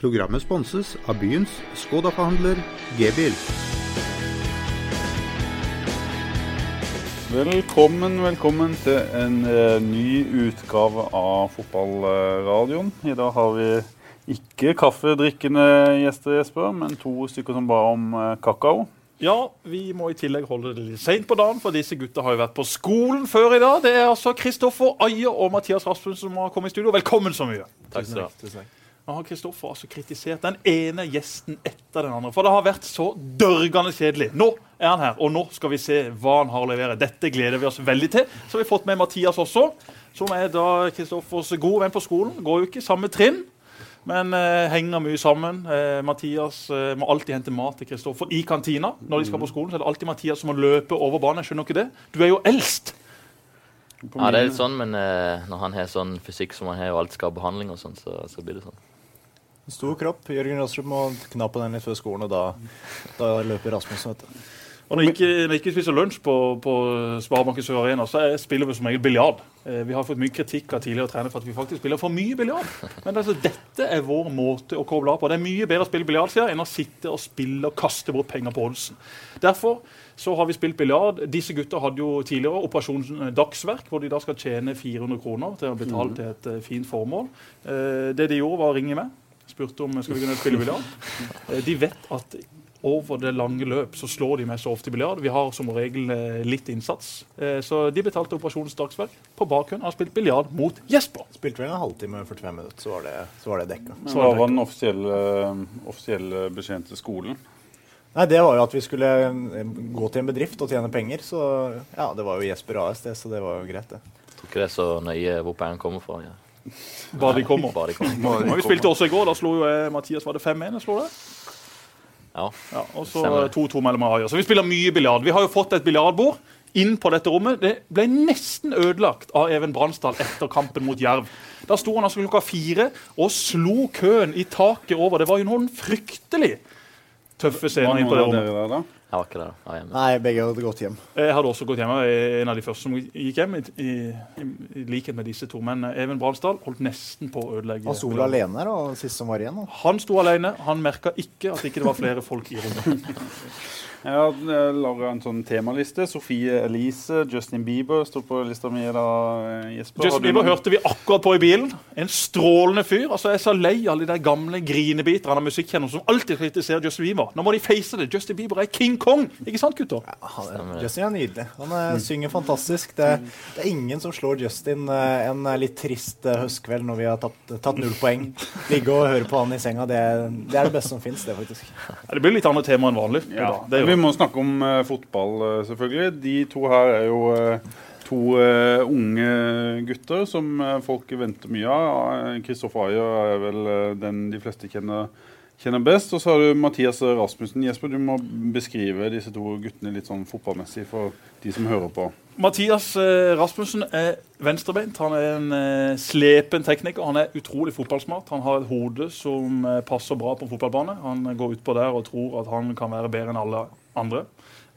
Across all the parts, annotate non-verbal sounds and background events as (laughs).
Programmet sponses av byens Skoda-forhandler G-bil. Velkommen, velkommen til en eh, ny utgave av Fotballradioen. I dag har vi ikke kaffedrikkende gjester, Jesper, men to stykker som ba om eh, kakao. Ja, vi må i tillegg holde det litt seint på dagen, for disse gutta har jo vært på skolen før i dag. Det er altså Kristoffer Ayer og Mathias Rasmussen som har kommet i studio. Velkommen så mye. Takk skal du ha. Nå har Kristoffer altså kritisert den ene gjesten etter den andre. For det har vært så dørgende kjedelig. Nå er han her, og nå skal vi se hva han har å levere. Dette gleder vi oss veldig til. Så har vi fått med Mathias også, som er da Kristoffers gode venn på skolen. Går jo ikke samme trinn, men eh, henger mye sammen. Eh, Mathias eh, må alltid hente mat til Kristoffer i kantina. Når de skal på skolen, så er det alltid Mathias som må løpe over banen. Jeg skjønner ikke det. Du er jo eldst. Ja, det er litt sånn, men eh, når han har sånn fysikk som han har, og alt skal ha behandling og sånn, så, så blir det sånn. Stor kropp. Jørgen Rastrup må kna på den litt før skolen, og da, da løper Rasmussen. vet du. Og når vi ikke, når ikke spiser lunsj på, på Sparebanken Sør Arena, så spiller vi som regel biljard. Eh, vi har fått mye kritikk av tidligere trenere for at vi faktisk spiller for mye biljard. Men altså, dette er vår måte å koble av på. Det er mye bedre å spille biljard enn å sitte og spille og kaste bort penger på oddsen. Derfor så har vi spilt biljard. Disse gutta hadde jo tidligere Operasjon Dagsverk, hvor de da skal tjene 400 kroner til å betale til et eh, fint formål. Eh, det de gjorde, var å ringe meg. Spurte om skal vi kunne spille biljard. (laughs) Eh, De vet at over det lange løp så slår de meg så ofte i biljard. Vi har som regel eh, litt innsats. Eh, Så de betalte Operasjonens dagsverk på bakgrunn av å ha spilt biljard mot Jesper. Spilte vel en halvtime og 45 minutter, så var det, så var det dekka. Men Hva var den offisielle, offisielle beskjeden til skolen? Nei, Det var jo at vi skulle gå til en bedrift og tjene penger. Så ja, det var jo Jesper AS, det, så det var jo greit, det. Jeg tror ikke det er så nøye hvor pengene kommer fra. Ja. Bare de kommer. Bare de kommer. Men vi spilte også i går. Da slo jo Mathias var det 5-1. jeg slo det? Ja. Ja, og så 2-2 mellom Ahaya. Så vi spiller mye biljard. Vi har jo fått et biljardbord inn på dette rommet. Det ble nesten ødelagt av Even Bransdal etter kampen mot Jerv. Da sto han altså klokka fire og slo køen i taket over. Det var jo noen fryktelig tøffe scener inn på det rommet. Da? Jeg var ikke der. Jeg. Nei, begge hadde gått hjem. Jeg hadde også gått hjem. En av de første som gikk hjem, i, i, i likhet med disse to. Men eh, Even Bransdal holdt nesten på å ødelegge Han sto vel alene da, sist som var igjen. Da. Han sto alene. Han merka ikke at ikke det var flere folk i rommet. (laughs) Jeg har laga en sånn temaliste. Sofie Elise, Justin Bieber står på lista mi. da, eh, Jesper. Justin Bieber hørte vi akkurat på i bilen. En strålende fyr. altså Jeg er så lei alle de der gamle grinebiterne av musikkjennom som alltid kritiserer Justin Bieber. Nå må de face det. Justin Bieber er King Kong. Ikke sant, gutter? Han, er. Justin er nydelig. Han er, synger fantastisk. Det, det er ingen som slår Justin eh, en eh, litt trist eh, høstkveld når vi har tatt, tatt null poeng. Ligge og høre på han i senga, det, det er det beste som fins, det, faktisk. Ja, Det blir litt andre tema enn vanlig. Ja, dag. Det Vi må snakke om uh, fotball, eh, selvfølgelig. De to her er jo uh, to uh, unge gutter som folk venter mye av. Kristoffer Ayer er vel den de fleste kjenner, kjenner best. Og så har du Mathias Rasmussen. Jesper, du må beskrive disse to guttene litt sånn fotballmessig for de som hører på. Mathias Rasmussen er venstrebeint. Han er en slepen tekniker. Han er utrolig fotballsmart. Han har et hode som passer bra på fotballbane. Han går utpå der og tror at han kan være bedre enn alle andre.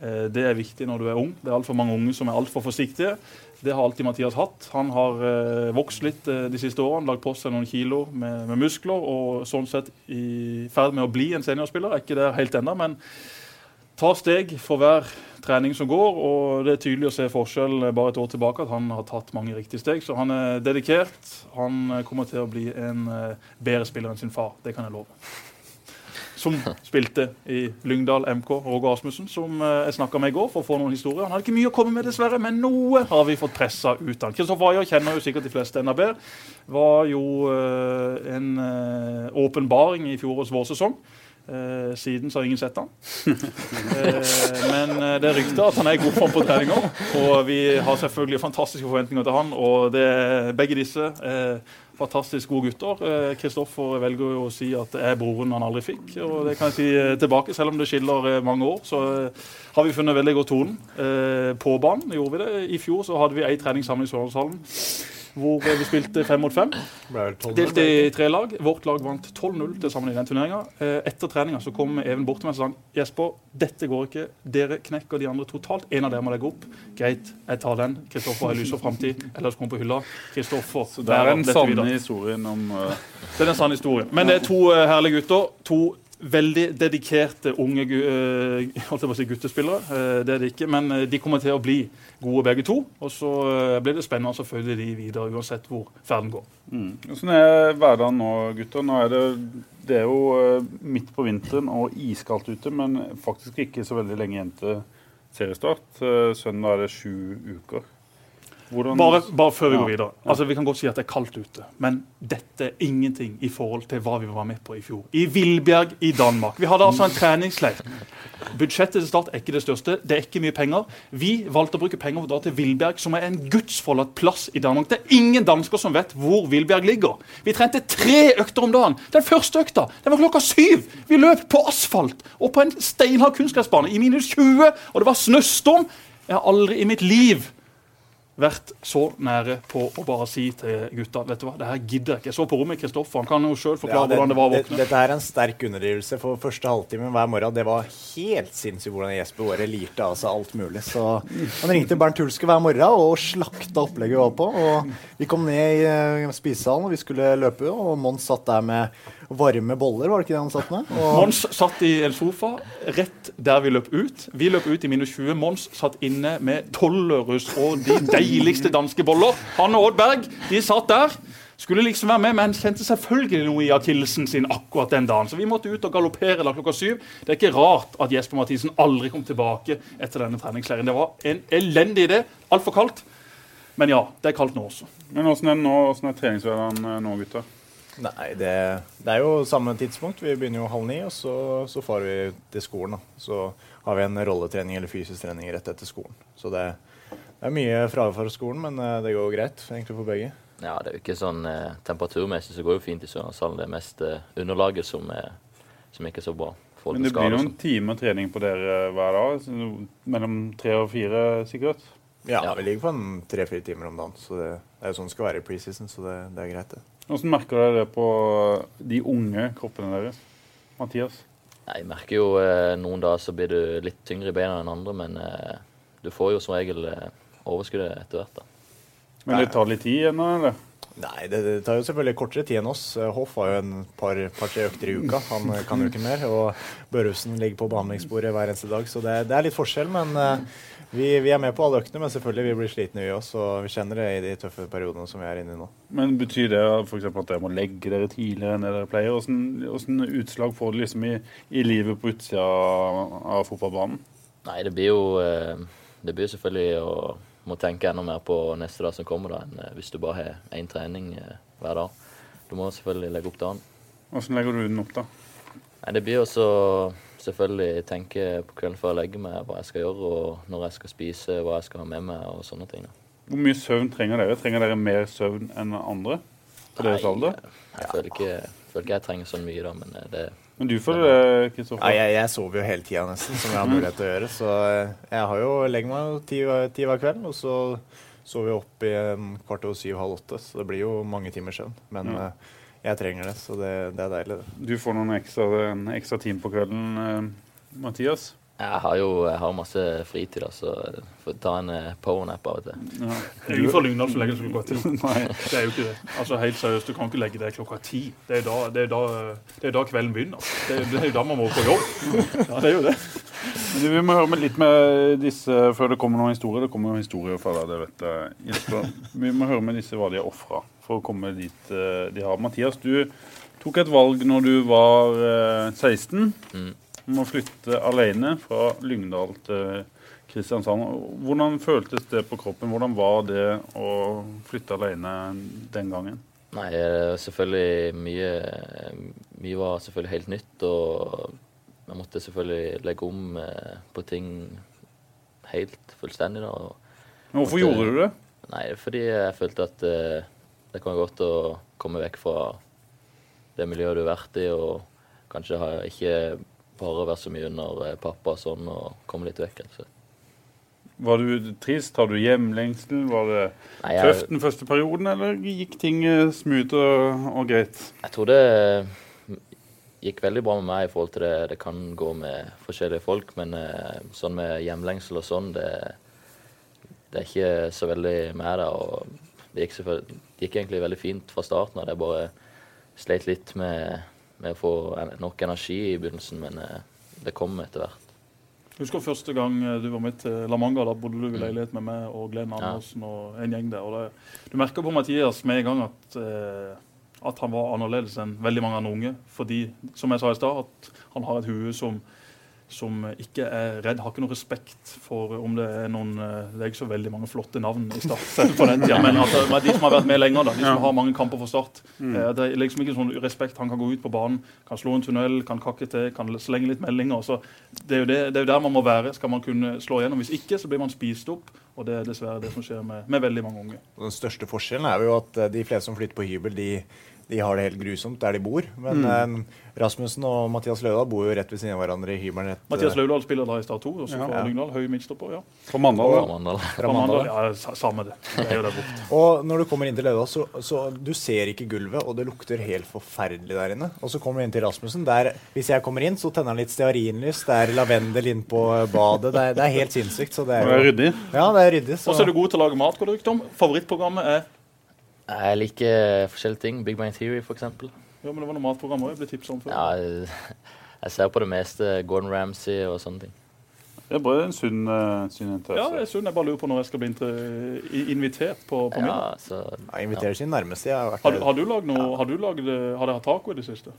Eh, det er viktig når du er ung. Det er altfor mange unge som er altfor forsiktige. Det har alltid Mathias hatt. Han har eh, vokst litt eh, de siste årene, lagt på seg noen kilo med, med muskler og sånn sett i ferd med å bli en seniorspiller. Er ikke der helt ennå, men tar steg for hver trening som går, og det er tydelig å se forskjell bare et år tilbake at han har tatt mange riktige steg. Så han er dedikert. Han eh, kommer til å bli en eh, bedre spiller enn sin far. Det kan jeg love. Som spilte i Lyngdal MK, Roger Asmussen, som eh, jeg snakka med i går for å få noen historier. Han hadde ikke mye å komme med, dessverre, men noe har vi fått pressa ut av han. Kristoffer Ayer kjenner jo sikkert de fleste enda bedre. Var jo eh, en eh, åpenbaring i fjorårets vårsesong. Siden så har ingen sett han. Men det er rykter at han er i god form på treninger. Og vi har selvfølgelig fantastiske forventninger til han. Og det, begge disse er fantastisk gode gutter. Eh, Kristoffer velger jo å si at det er broren han aldri fikk. Og det kan jeg si eh, tilbake, selv om det skiller eh, mange år. Så eh, har vi funnet veldig godt tonen. Eh, på banen gjorde vi det. I fjor så hadde vi ei trening sammen i Sørlandshallen. Hvor vi spilte fem mot fem. Delte i tre lag. Vårt lag vant 12-0 til sammen i den turneringa. Etter treninga så kom Even bort til meg og sa Jesper, dette går ikke. Dere knekker de andre totalt. En av dere må legge opp. Greit, jeg tar den. Kristoffer har lys og framtid. Ellers kommer på hylla. Kristoffer. Så det er den sanne historien om uh... Det er den sanne historien. Men det er to herlige gutter. To veldig dedikerte unge uh, si guttespillere. Uh, det er det ikke, men de kommer til å bli gode begge to. Og så blir det spennende å følge de videre, uansett hvor ferden går. Mm. Er hverdagen nå, gutter? Nå er det, det er jo midt på vinteren og iskaldt ute, men faktisk ikke så veldig lenge igjen til seriestart. Søndag er det sju uker. Hvordan... Bare, bare, før vi går videre. Altså, Vi kan godt si at det er kaldt ute, men dette er ingenting i forhold til hva vi var med på i fjor. I Villbjerg i Danmark. Vi hadde altså en treningsleir. Budsjettet til Start er ikke det største. Det er ikke mye penger. Vi valgte å bruke penger for å dra til Villbjerg, som er en gudsforlatt plass i Danmark. Det er ingen dansker som vet hvor Villbjerg ligger. Vi trente tre økter om dagen. Den første økta den var klokka syv. Vi løp på asfalt og på en steinhard kunstgressbane i minus 20, og det var snøstorm. Jeg har aldri i mitt liv vært så nære på å bare si til gutta vet du hva, det her gidder jeg ikke. Jeg så på rommet Kristoffer. Han kan jo sjøl forklare ja, det, hvordan det var å våkne. Dette er en sterk underdrivelse. For første halvtime hver morgen det var helt sinnssykt hvordan Jesper Aare lirte av seg alt mulig. Så han ringte Bernt Hulske hver morgen og slakta opplegget vi var på. Og vi kom ned i uh, spisesalen og vi skulle løpe, og Mons satt der med varme boller, var det ikke det han satt med? Og... Mons satt i en sofa rett der vi løp ut. Vi løp ut i minus 20. Mons satt inne med Tollerus og de deiligste danske boller. Han og Odd Berg de satt der. Skulle liksom være med, men kjente selvfølgelig noe i akillesen sin akkurat den dagen. Så vi måtte ut og galoppere da klokka syv. Det er ikke rart at Jesper Mathisen aldri kom tilbake etter denne treningsleiren. Det var en elendig idé. Altfor kaldt. Men ja, det er kaldt nå også. Men Åssen er, er treningshverdagen nå, gutter? Nei, det, det, er jo samme tidspunkt. Vi begynner jo halv ni, og så, så får vi til skolen. Da. Så har vi en rolletrening eller fysisk trening rett etter skolen. Så det, det er mye fravær fra skolen, men eh, det går greit egentlig for begge. Ja, det er jo ikke sånn eh, Temperaturmessig så går det jo fint i Sørlandshallen. Det er mest eh, underlaget som, er, som ikke er så bra. Men det blir noen en timer trening på dere hver dag? Mellom tre og fire sikkert? Ja, ja. vi ligger på en tre-fire timer om dagen. Så det, det er jo sånn det skal være i preseason, så det, det er greit, det. Hvordan merker dere det på de unge kroppene deres? Mathias? Jeg merker jo eh, noen dager så blir du litt tyngre i beina enn andre, men eh, du får jo som regel eh, overskuddet etter hvert. da. Men det tar litt tid ennå, eller? Nei, det, det, tar jo selvfølgelig kortere tid enn oss. Hoff har jo en par-tre par, økter i uka. Han kan jo ikke mer. Og Børhusen ligger på behandlingsbordet hver eneste dag, så det, det er litt forskjell. Men uh, vi, vi, er med på alle øktene, men selvfølgelig vi blir slitne vi også. Og vi kjenner det i de tøffe periodene som vi er inne i nå. Men Betyr det f.eks. at dere må legge dere tidligere enn dere pleier? Hvilke utslag får det liksom i, i livet på utsida av fotballbanen? Nei, det blir jo eh, Det blir selvfølgelig å må tenke enda mer på neste dag som kommer, da, enn eh, hvis du bare har én trening eh, hver dag. Du må selvfølgelig legge opp dagen. Hvordan legger du den opp, da? Nei, Det blir også selvfølgelig tenke på kvelden før jeg legger meg hva jeg skal gjøre, og når jeg skal spise, hva jeg skal ha med meg og sånne ting. Hvor mye søvn trenger dere? Trenger dere mer søvn enn andre på deres alder? Jeg føler ikke, føler ikke jeg trenger så mye, da, men eh, det men du får det, Kristoffer? Ja, jeg, jeg, sover jo hele tida nesten, som jeg har mulighet til å gjøre. Så eh, jeg har jo legger meg ti, ti hver kveld, og så sover jeg opp i en kvart over syv-halv åtte. Så det blir jo mange timer søvn. Men ja. uh, jeg trenger det, så det, det er deilig. det. Du får noen ekstra, en ekstra time på kvelden, eh, Mathias? Jeg har jo jeg har masse fritid, da, så får ta en uh, powernap av og til. Ja. Det er ingen fra Lyngdal som legger seg klokka ti. (laughs) Det er jo ikke det. Altså Helt seriøst, du kan ikke legge deg klokka ti. Det er da, det er da, det er da kvelden begynner. Det er, det er jo da man må på jobb. Ja, det er jo det. Men vi må høre med litt med disse før det kommer noen historier. Det kommer noen historier fra deg, det vet jeg. Vi må høre med disse hva de har ofra for å komme dit eh, de har. Mathias, du tok et valg når du var 16 eh, mm. Om å flytte alene fra Lyngdal til Kristiansand. Hvordan føltes det på kroppen? Hvordan var det å flytte alene den gangen? Nei, eh, selvfølgelig mye Mye var selvfølgelig helt nytt. Og jeg måtte selvfølgelig legge om på ting helt fullstendig. da. Hvorfor måtte, gjorde du det? Nei, fordi jeg følte at det kan være godt å komme vekk fra det miljøet du har vært i, og kanskje ikke bare være så mye under eh, pappa og sånn, og komme litt vekk. Altså. Var du trist? Har du hjemlengsel? Var det Nei, jeg, tøft den første perioden, eller gikk ting eh, smooth og, og greit? jeg tror det gikk veldig bra med meg i forhold til det. Det kan gå med forskjellige folk, men eh, sånn med hjemlengsel og sånn, det, det er ikke så veldig med det. Og det gikk, det gikk egentlig veldig fint fra starten av. Jeg bare sleit litt med, med å få nok energi i begynnelsen, men eh, det kom etter hvert. Jeg Husker første gang eh, du var med til La Manga. Da bodde du i leilighet med meg og Glenn Andersen og en gjeng der. Det, du merker på Mathias med en gang at, eh, at han var annerledes enn veldig mange andre unge. Fordi, som jeg sa i stad, at han har et hue som, som ikke er redd, har ikke noe respekt for om det er noen eh, Det er ikke så veldig mange flotte navn i Start (laughs) på den tida, men altså, de som har vært med lenger, da, de som har mange kamper for Start. Mm. Eh, Det er liksom ikke sånn respekt. Han kan gå ut på banen, kan slå en tunnel, kan kakke til, kan slenge litt meldinger. Så det, er jo det, det er jo der man må være skal man kunne slå igjennom. Hvis ikke så blir man spist opp, og det er dessverre det som skjer med, med veldig mange unge. Den største forskjellen er jo at eh, de fleste som flytter på hybel, de, de har det helt grusomt der de bor. Men eh, Rasmussen og Mathias Løvdahl bor jo rett ved siden av hverandre i hybelen. Mathias eh, Laudal spiller da i Start 2, også Ja. for Lyngdal. Høy midtstopper. ja. Fra Mandal, Fra da? Mandal. fra Mandal. Ja, samme det. Det er jo der borte. (laughs) Og når du kommer inn til Løvdahl, så, så du ser ikke gulvet, og det lukter helt forferdelig der inne. Og så kommer du inn til Rasmussen. Der, hvis jeg kommer inn, så tenner han litt stearinlys. Det er lavendel inn på badet. Det er, det er helt sinnssykt. Så det er... Det er ryddig. ja, det er ryddig. Og så er du god til å lage mat, går det rykte om. Favorittprogrammet er Jeg liker forskjellige ting. Big Bang Theory, eksempel. Ja, men det var noe matprogram også jeg ble tipsa om før. Ja, jeg, ser på det meste. Gordon Ramsay og sånne ting. Det er bare en sunn, uh, sunn Ja, det er sunn. jeg bare lurer på når jeg skal bli invitert på, på middag. Ja, så Ja, inviterer sin nærmeste. Jeg har vært Har, du- har du lagd noe Har du lagd eh, Har dere hatt taco i det siste?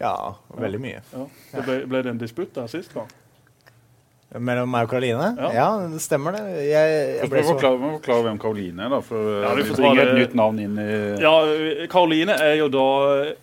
Ja, veldig mye. Ja. Det ble, ble det en disputt der sist gang? Mellom meg og Karoline? Ja. Ja. det stemmer det. Jeg, jeg ble vi så forklare, må forklare hvem Karoline er, da. For Ja, vi ta bringer et nytt navn inn i Ja, Karoline er jo da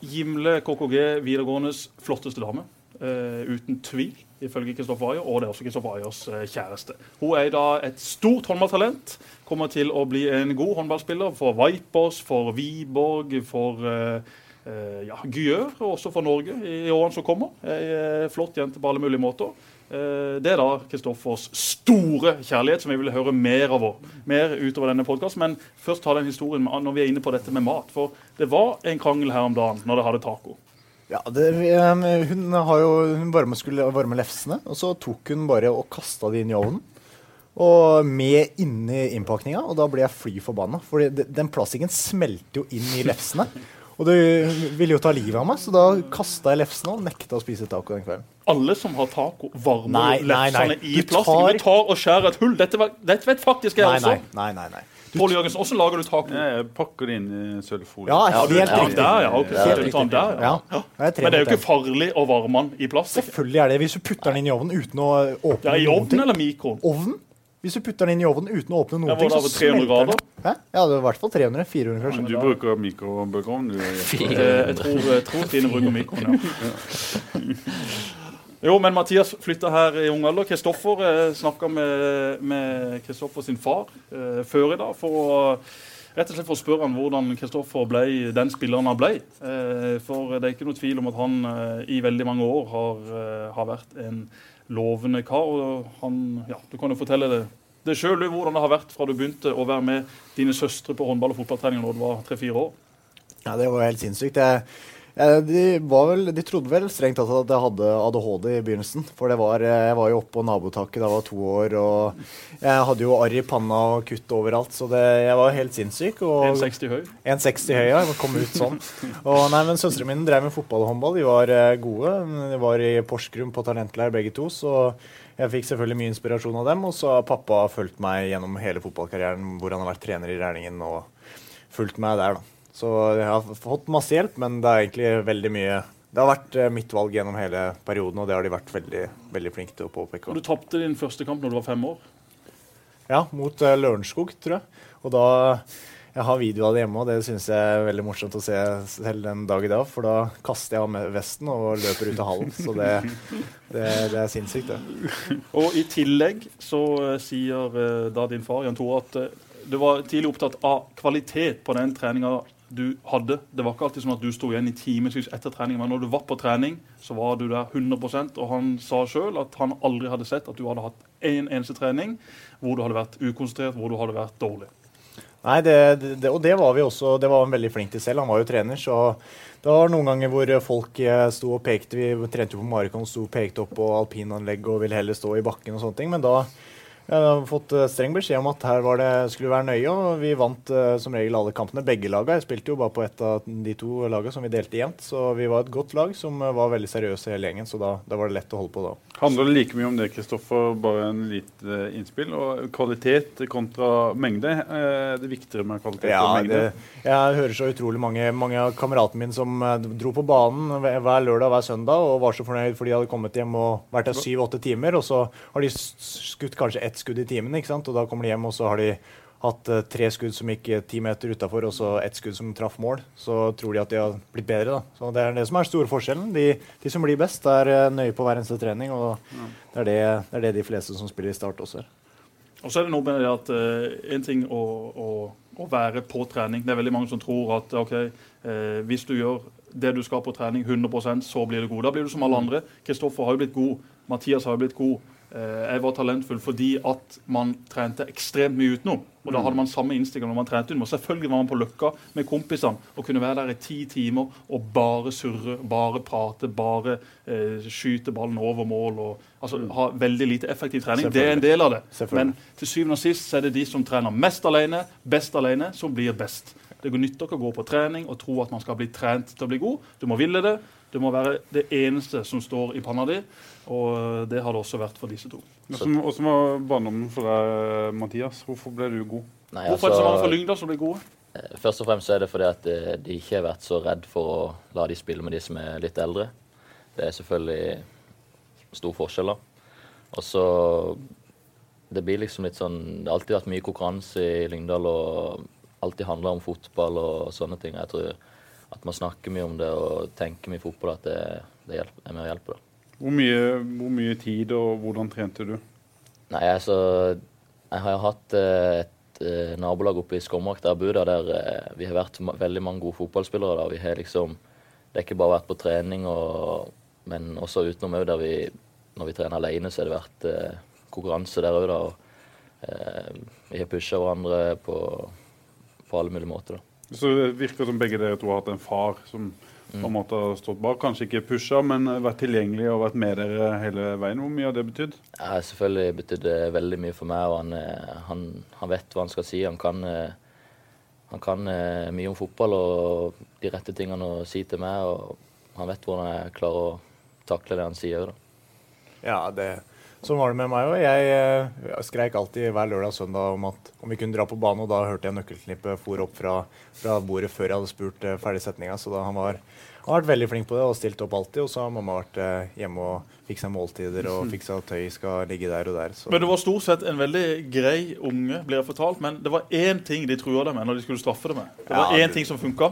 Gimle KKG videregåendes flotteste dame. Uh, uten tvil, ifølge Kristoffer Ayer. Og det er også Kristoffer Ayers eh, kjæreste. Hun er da et stort håndballtalent. Kommer til å bli en god håndballspiller for Vipers, for Wiborg, for uh, uh ja, Gyør, og også for Norge i, i årene som kommer. Ei eh, flott jente på alle mulige måter. Eh, Det er da Kristoffers store kjærlighet, som vi vil høre mer av. Mer utover denne podkasten. Men først ta den historien når vi er inne på dette med mat. For det var en krangel her om dagen når dere hadde taco. Ja, det, hun har jo hun varme, skulle varme lefsene, og så tok hun bare og kasta de inn i ovnen. Og med inni innpakninga, og da ble jeg fly forbanna. For den plastikken smelter jo inn i lefsene. Og du ville jo ta livet av meg, så da kasta jeg lefsene og nekta å spise taco den kvelden. Alle som har taco, varmer Nei, jo nei, nei. lefsene i Du plastikk. tar- Du tar og skjærer et hull. Dette, var- dette vet faktisk jeg Nei, også. nei, nei. nei, nei. Pål Jørgensen, hvordan lager du taco? Jeg pakker det inn i sølvfolie. Ja, Ja, helt du- riktig. der, ja. okay. Helt riktig. der, ja. Ja, Men det er jo ikke farlig å varme den i plastikk. Selvfølgelig er det hvis du putter den inn i ovnen uten å åpne Ja, I ovnen eller mikroen? Ovnen? Hvis du putter den inn i ovnen uten å åpne noen ting, så over 300 smelter den. Hæ? Ja, det var i hvert fall 300-400, kanskje. Men du bruker mikrobølgeovn, du? (laughs) Eh, Jeg tror, jeg tror bruker mikroen, ja. (laughs) Jo, men Mathias flytta her i ung alder. Kristoffer eh, snakka med, med Kristoffer sin far eh, før i dag for å Rett og slett for å spørre han hvordan Kristoffer ble den spilleren han ble. Eh, for det er ikke noe tvil om at han eh, i veldig mange år har, eh, har vært en lovende kar. og han, ja, Du kan jo fortelle det, det sjøl, hvordan det har vært fra du begynte å være med dine søstre på håndball- og fotballtreninger da du var tre-fire år. Ja, det var helt sinnssykt. Jeg, de, var vel, de trodde vel strengt tatt at jeg hadde ADHD i begynnelsen. For det var, jeg var jo oppe på nabotaket da jeg var to år, og jeg hadde jo arr i panna og kutt overalt. Så det, jeg var helt sinnssyk. 1,60 høy. 1,60 høy, ja. Jeg kom ut sånn. Og nei, men Søstrene mine drev med fotball og håndball. De var eh, gode. De var i Porsgrunn på talentleir begge to. så jeg fikk selvfølgelig mye inspirasjon av dem. Og så har pappa fulgt meg gjennom hele fotballkarrieren, hvor han har vært trener i Rælingen og fulgt meg der, da. Så jeg har fått masse hjelp, men det er egentlig veldig mye Det har vært eh, mitt valg gjennom hele perioden, og det har de vært veldig, veldig flinke til å påpeke. Og du tapte din første kamp når du var fem år. Ja, mot uh, Lørenskog, tror jeg. Og da Jeg har video av det hjemme, og det syns jeg er veldig morsomt å se selv den dag i dag. For da kaster jeg av med vesten og løper ut av hallen. Så det, det, det er sinnssykt, det. Og i tillegg så uh, sier uh, da din far Jan Tore at uh, du var tidlig opptatt av kvalitet på den treninga du hadde. Det var ikke alltid sånn at du sto igjen i timevis etter trening, men når du var på trening, så var du der 100% Og han sa sjøl at han aldri hadde sett at du hadde hatt én en eneste trening hvor du hadde vært ukonsentrert, hvor du hadde vært dårlig. Nei, det, det, og det var vi også. Det var han veldig flink til selv. Han var jo trener, så det var noen ganger hvor folk eh, sto og pekte. Vi trente jo på Marikon, sto og pekte opp på alpinanlegg og ville heller stå i bakken og sånne ting. Men da jeg har fått eh, streng beskjed om at her var det, skulle være nøye, og vi vant uh, som regel alle kampene. Begge lagene. Jeg spilte jo bare på ett av de to lagene som vi delte jevnt, så vi var et godt lag som uh, var veldig seriøse hele gjengen. Så da, da, var det lett å holde på da. Handler det like mye om det, Kristoffer, bare en lite innspill? Og kvalitet kontra mengde? Er det viktigere med kvalitet ja, og mengde? Det, jeg hører så utrolig mange, mange av kameratene mine som dro på banen hver lørdag hver søndag og var så fornøyd fordi de hadde kommet hjem og vært der syv-åtte timer, og så har de skutt kanskje ett skudd i timen. ikke sant? Og da kommer de hjem, og så har de hatt uh, tre skudd som gikk ti meter utafor, og så ett skudd som traff mål. Så tror de at de har blitt bedre. da. Så Det er det som er store forskjellen. De, de som blir best, er uh, nøye på hver eneste trening. Og det, er det, det, er det, de fleste som spiller i Start også er. Og så er det noe med det at uh, en ting å, å, å, være på trening. Det er veldig mange som tror at ok, hvis du gjør det du skal på trening 100% så blir du god. Da blir du som alle andre. Kristoffer har jo blitt god. Mathias har jo blitt god. Eh, jeg var talentfull fordi at man trente ekstremt mye utenom. Og da hadde man samme innstilling når man trente utenom. Selvfølgelig var man på Løkka med kompisene og kunne være der i ti timer og bare surre, bare prate, bare eh, skyte ballen over mål. og altså Ha veldig lite effektiv trening. Det er en del av det. Men til syvende og sist så er det de som trener mest alene, best alene, som blir best. Det går nytter ikke å gå på trening og tro at man skal bli trent til å bli god. Du må ville det. Det må være det eneste som står i panna di. Og det har det også vært for disse to. Hvordan var barndommen for deg, Mathias? Hvorfor ble du god? Nei, Hvorfor er det så mange fra Lyngdal som blir gode? Eh, først og fremst er det fordi at eh, de ikke har vært så redd for å la de spille med de som er litt eldre. Det er selvfølgelig stor forskjell, da. Og så Det blir liksom litt sånn Det har alltid vært mye konkurranse i Lyngdal, og alltid handla om fotball og sånne ting. Jeg tror at man snakker mye om det og tenker mye fotball, at det, det er med å hjelpe. da. Hvor mye, hvor mye, tid og hvordan trente du? Nei, altså Jeg har hatt eh, et eh, nabolag oppe i Skomrak der jeg bor, der eh, vi har vært veldig mange gode fotballspillere. der vi har liksom Det har ikke bare vært på trening, og, men også utenom òg, der vi Når vi trener alene, så har det vært konkurranse der òg, da. Og, vi har pusha hverandre på, på alle mulige måter. da. Så det virker som begge dere to har hatt en far som på en måte har stått bak. Kanskje ikke pusha, men vært tilgjengelig og vært med dere hele veien. Hvor mye har det betydd? Ja, selvfølgelig betydde veldig mye for meg. og han, eh, han, han, vet hva han skal si. Han kan, eh, han kan eh, mye om fotball og de rette tingene å si til meg. og Han vet hvordan jeg klarer å takle det han sier. Da. Ja, det, sånn var det med meg òg. Jeg, jeg skreik alltid hver lørdag og søndag om at om vi kunne dra på banen. Og da hørte jeg nøkkelknippet for opp fra, fra, bordet før jeg hadde spurt ferdig setninga. Så da han var han har vært veldig flink på det og stilt opp alltid. Og så har mamma vært eh, hjemme og fiksa måltider og fiksa at tøy skal ligge der og der. Så. Men du var stort sett en veldig grei unge, blir jeg fortalt. Men det var én ting de trua deg med når de skulle straffe deg med. Det var ja, én ting som funka.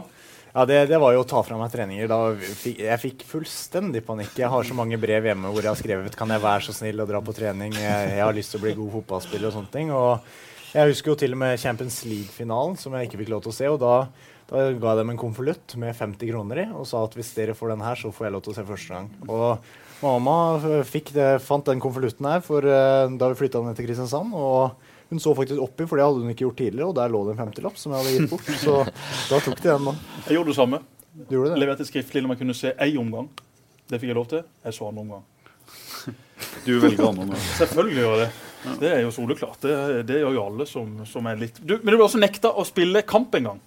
Ja, det, det, var jo å ta fra meg treninger. Fikk, jeg fikk fullstendig panikk. Jeg har så mange brev hjemme hvor jeg har skrevet Kan jeg være så snill å dra på trening. Jeg, jeg har lyst til å bli god fotballspiller og sånne ting. Og jeg husker jo til og med Champions League-finalen, som jeg ikke fikk lov til å se. og da da ga jeg dem en konvolutt med 50 kroner i og sa at hvis dere får den her, så får jeg lov til å se første gang. Og mamma det, fant den konvolutten her for, uh, da vi flytta ned til Kristiansand. og hun så faktisk oppi, for det hadde hun ikke gjort tidligere, og der lå det en 50-lapp som jeg hadde gitt bort. Så da tok de den. da. Jeg gjorde det samme. Du gjorde det? Leverte skriftlig når man kunne se én omgang. Det fikk jeg lov til. Jeg så en omgang. Du velger andre omgang. Selvfølgelig gjør jeg det. Det er jo soleklart. Det, det gjør jo alle som, som er litt du, Men du ble også nekta å spille kamp en gang.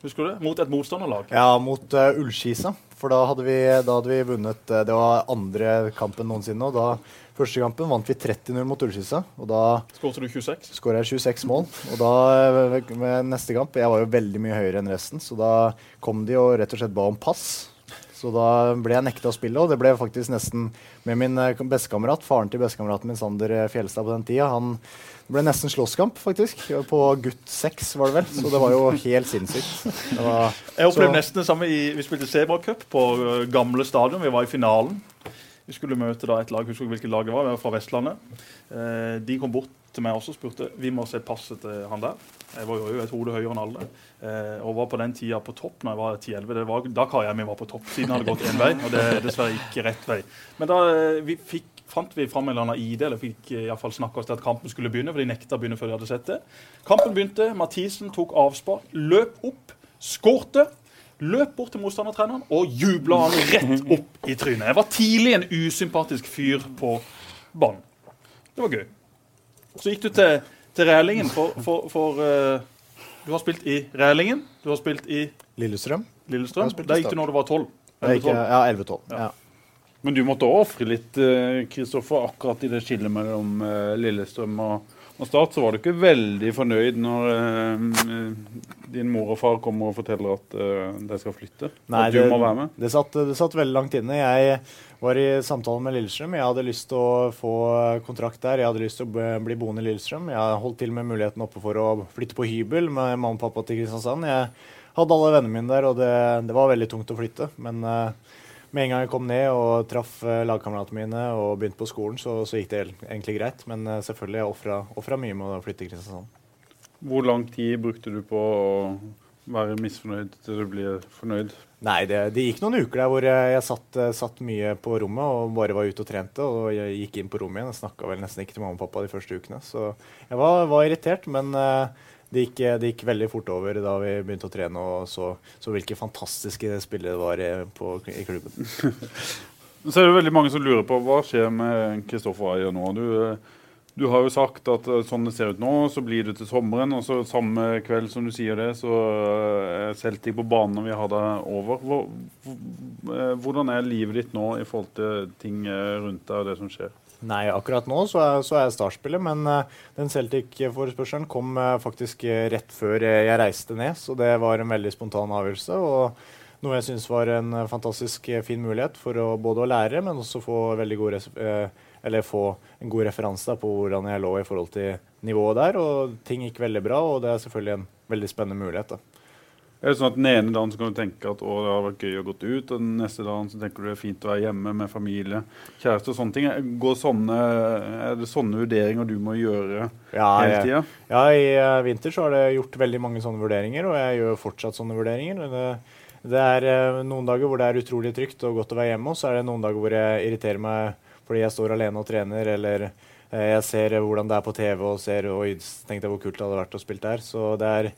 Husker du det? Mot et motstanderlag? Ja, mot uh, Ullskisa. For da hadde, vi, da hadde vi vunnet uh, Det var andre kampen noensinne. Og da første kampen vant vi 30-0 mot Ullskisa. Og da skåret du 26? Skåret jeg 26 mål. Og da med neste kamp Jeg var jo veldig mye høyere enn resten, så da kom de og rett og slett ba om pass. Så da ble jeg nekta å spille, og det ble faktisk nesten med min bestekamerat, faren til bestekameraten min, Sander Fjelstad, på den tida. Han ble nesten slåsskamp, faktisk. På gutt 6, var det vel. Så det var jo helt sinnssykt. Var, jeg opplevde nesten det samme i Vi spilte Sebra Cup på uh, gamle stadion. Vi var i finalen. Vi skulle møte da et lag, husker ikke hvilket lag det var, vi var fra Vestlandet. Eh, de kom bort til meg også spurte vi må se passet til han der. Jeg var jo et hode høyere enn alle. Eh, og var på den tida på topp når jeg var 10-11. Det var Da karrieren min var på topp. Siden hadde gått én vei, og det er dessverre ikke rett vei. Men da eh, vi fikk, fant vi fram en eller annen ID, eller fikk i hvert fall snakka oss til at kampen skulle begynne. for de nekta å begynne før de hadde sett det. Kampen begynte. Mathisen tok avspark, løp opp, skårte. Løp bort til motstandertreneren og jubla han rett opp i trynet. Jeg var tidlig en usympatisk fyr på banen. Det var gøy. Så gikk du til, til Rælingen for, for, for uh, Du har spilt i Rælingen, du har spilt i Lillestrøm. Lillestrøm. Der gikk du når du var tolv. Ja, 11-12. Ja. Ja. Men du måtte også ofre litt, eh, Kristoffer, akkurat i det skillet mellom eh, Lillestrøm og, og Start. Så var du ikke veldig fornøyd når eh, din mor og far kommer og forteller at eh, de skal flytte? Nei, at du det, må være med? det, satt, det satt veldig langt inne. Jeg var i samtale med Lillestrøm. Jeg hadde lyst til å få kontrakt der. Jeg hadde lyst til å bli- boende i Lillestrøm. Jeg holdt til med muligheten oppe for å flytte på hybel med mamma og pappa til Kristiansand. Jeg hadde alle vennene mine der, og det, det var veldig tungt å flytte. Men eh, med en gang jeg kom ned og traff uh, lagkameratene mine og begynte på skolen, så, så gikk det egentlig greit. Men eh, selvfølgelig jeg ofra mye med å flytte til Kristiansand. Hvor lang tid brukte du på å være misfornøyd til du blir fornøyd? Nei, det, det gikk noen uker der hvor jeg, jeg satt, eh, satt mye på rommet og bare var ute og trente. Og jeg gikk inn på rommet igjen. Jeg snakka vel nesten ikke til mamma og pappa de første ukene. Så jeg var, var irritert, men eh, det gikk, det gikk veldig fort over da vi begynte å trene og så, så hvilke fantastiske spillere det var eh, på, i klubben. (laughs) Så er det veldig mange som lurer på hva skjer med Kristoffer Ayer nå. Du, eh, du har jo sagt at eh, sånn det ser ut nå, så blir det til sommeren. Og så samme kveld som du sier det, så er Celtic på banen når vi har deg over. Hvor, hvor- hvordan er livet ditt nå i forhold til ting rundt deg og det som skjer? Nei, akkurat nå så er, så er jeg startspiller, men eh, den Celtic-forespørselen kom eh, faktisk eh, rett før jeg reiste ned, så det var en veldig spontan avgjørelse. og noe jeg syns var en fantastisk fin mulighet for å både å lære, men også få, god få en god referanse på hvordan jeg lå i forhold til nivået der. Og ting gikk veldig bra, og det er selvfølgelig en veldig spennende mulighet. da. Er det sånn at Den ene dagen så kan du tenke at å, det har vært gøy å gå ut, og den neste dagen så tenker du det er fint å være hjemme med familie, kjæreste og sånne ting. Går sånne, er det sånne vurderinger du må gjøre Ja, hele tida? Ja, i eh, vinter så har det gjort veldig mange sånne vurderinger, og jeg gjør fortsatt sånne vurderinger. Det, det er eh, noen dager hvor det er utrolig trygt og godt å være hjemme, og så er det noen dager hvor jeg irriterer meg fordi jeg står alene og trener, eller eh, jeg ser hvordan det er på TV og ser Oi, tenkte jeg hvor kult det hadde vært å spille der. Så det er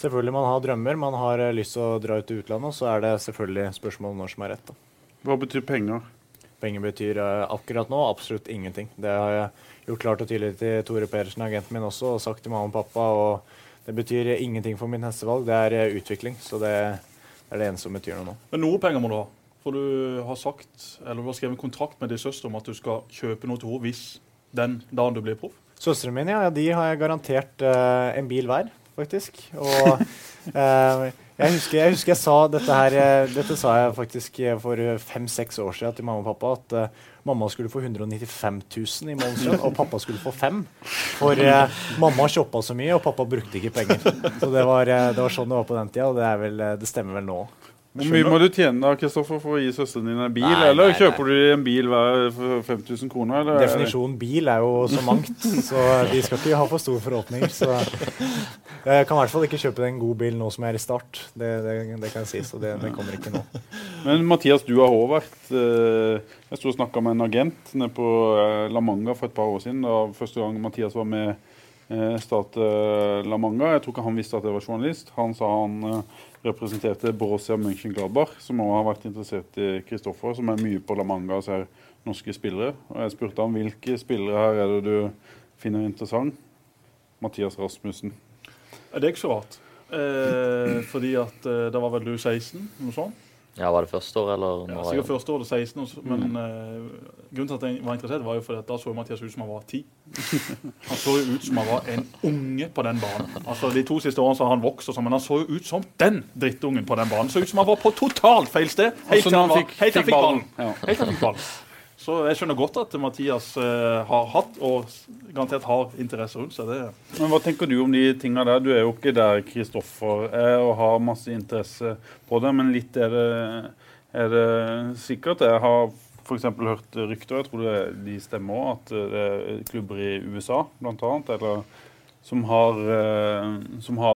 selvfølgelig man har drømmer, man har eh, lyst til å dra ut til utlandet, og så er det selvfølgelig spørsmål om når som er rett. da. Hva betyr penger? Penger betyr eh, akkurat nå absolutt ingenting. Det har jeg gjort klart og tydelig til Tore Pedersen, agenten min også, og sagt til mamma og pappa. og Det betyr ingenting for min neste valg. Det er eh, utvikling. Så det er det eneste som betyr noe nå. Men noe penger må du ha. For du har sagt, eller du har skrevet kontrakt med din søster om at du skal kjøpe noe til henne hvis den dagen du blir proff. Søstrene mine ja, de har jeg garantert uh, en bil hver, faktisk. Og (laughs) eh, jeg, husker, jeg husker jeg sa dette her eh, Dette sa jeg faktisk eh, for fem-seks år siden til mamma og pappa. At eh, mamma skulle få 195 000 i månedslønn, og pappa skulle få fem. For eh, mamma shoppa så mye, og pappa brukte ikke penger. Så det var, eh, det var sånn det var på den tida, og det, vel, eh, det stemmer vel nå. Hvor mye må du tjene da, Kristoffer, for å gi søsteren din en bil? Nei, eller nei, kjøper du en bil hver for 5000 kroner? Eller? Definisjonen bil er jo så mangt, (laughs) så de skal ikke ha for store forhåpninger. Så jeg kan i hvert fall ikke kjøpe en god bil nå som jeg er i start. Det, det, det kan jeg si, så det, det kommer ikke nå. Men Mathias, du har også vært eh, Jeg sto og snakka med en agent nede på eh, La Manga for et par år siden. Da første gang Mathias var med eh, eh, La Manga. Jeg tror ikke han visste at jeg var journalist. Han sa han eh, representerte Borussia Mönchengladbach, som også har vært interessert i Kristoffer, som er mye på La Manga og ser norske spillere. Og jeg spurte han hvilke spillere her er det du finner interessant. Mathias Rasmussen. Det Er ikke så rart? Eh, fordi at det var vel du 16, noe sånt? Ja, Var det første år, eller? Ja, sikkert jeg- første året 16, år, men men uh, grunnen til at jeg var interessert, var jo fordi at da så Mathias ut som han var 10. (laughs) Han så jo ut som han var en unge på den banen. Altså De to siste årene så har han vokst, og sånn, men han så jo ut som den drittungen på den banen. Så ut som han var på totalt feil sted. Helt til han, han fikk- helt fikk fikk ballen. ballen. Ja. Helt til han fikk ballen. Så jeg skjønner godt at Mathias eh, har hatt, og garantert har, interesse rundt seg. Det. Men Hva tenker du om de tinga der? Du er jo ikke der Kristoffer er og har masse interesse på det, men litt er det, er det sikkert. Jeg har f.eks. hørt rykter, jeg tror det, de stemmer òg, at det er klubber i USA annet, som har, eh, som har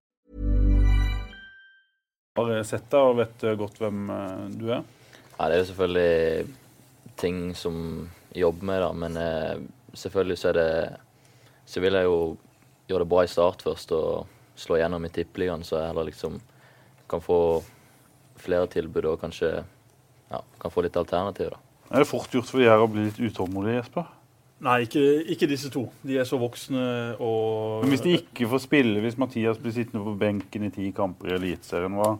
Har sett deg og vet godt hvem eh, du er. Ja, det er jo selvfølgelig ting som jeg jobber med, da, men eh, selvfølgelig så er det Så vil jeg jo gjøre det bra i start først og slå gjennom i Tippeligaen, så jeg heller liksom kan få flere tilbud og kanskje ja, kan få litt alternativ, da. Er det fort gjort for de her å bli litt utålmodige, Jesper? Nei, ikke, ikke disse to. De er så voksne og Men hvis de ikke får spille, hvis Mathias blir sittende på benken i ti kamper i Eliteserien, hva,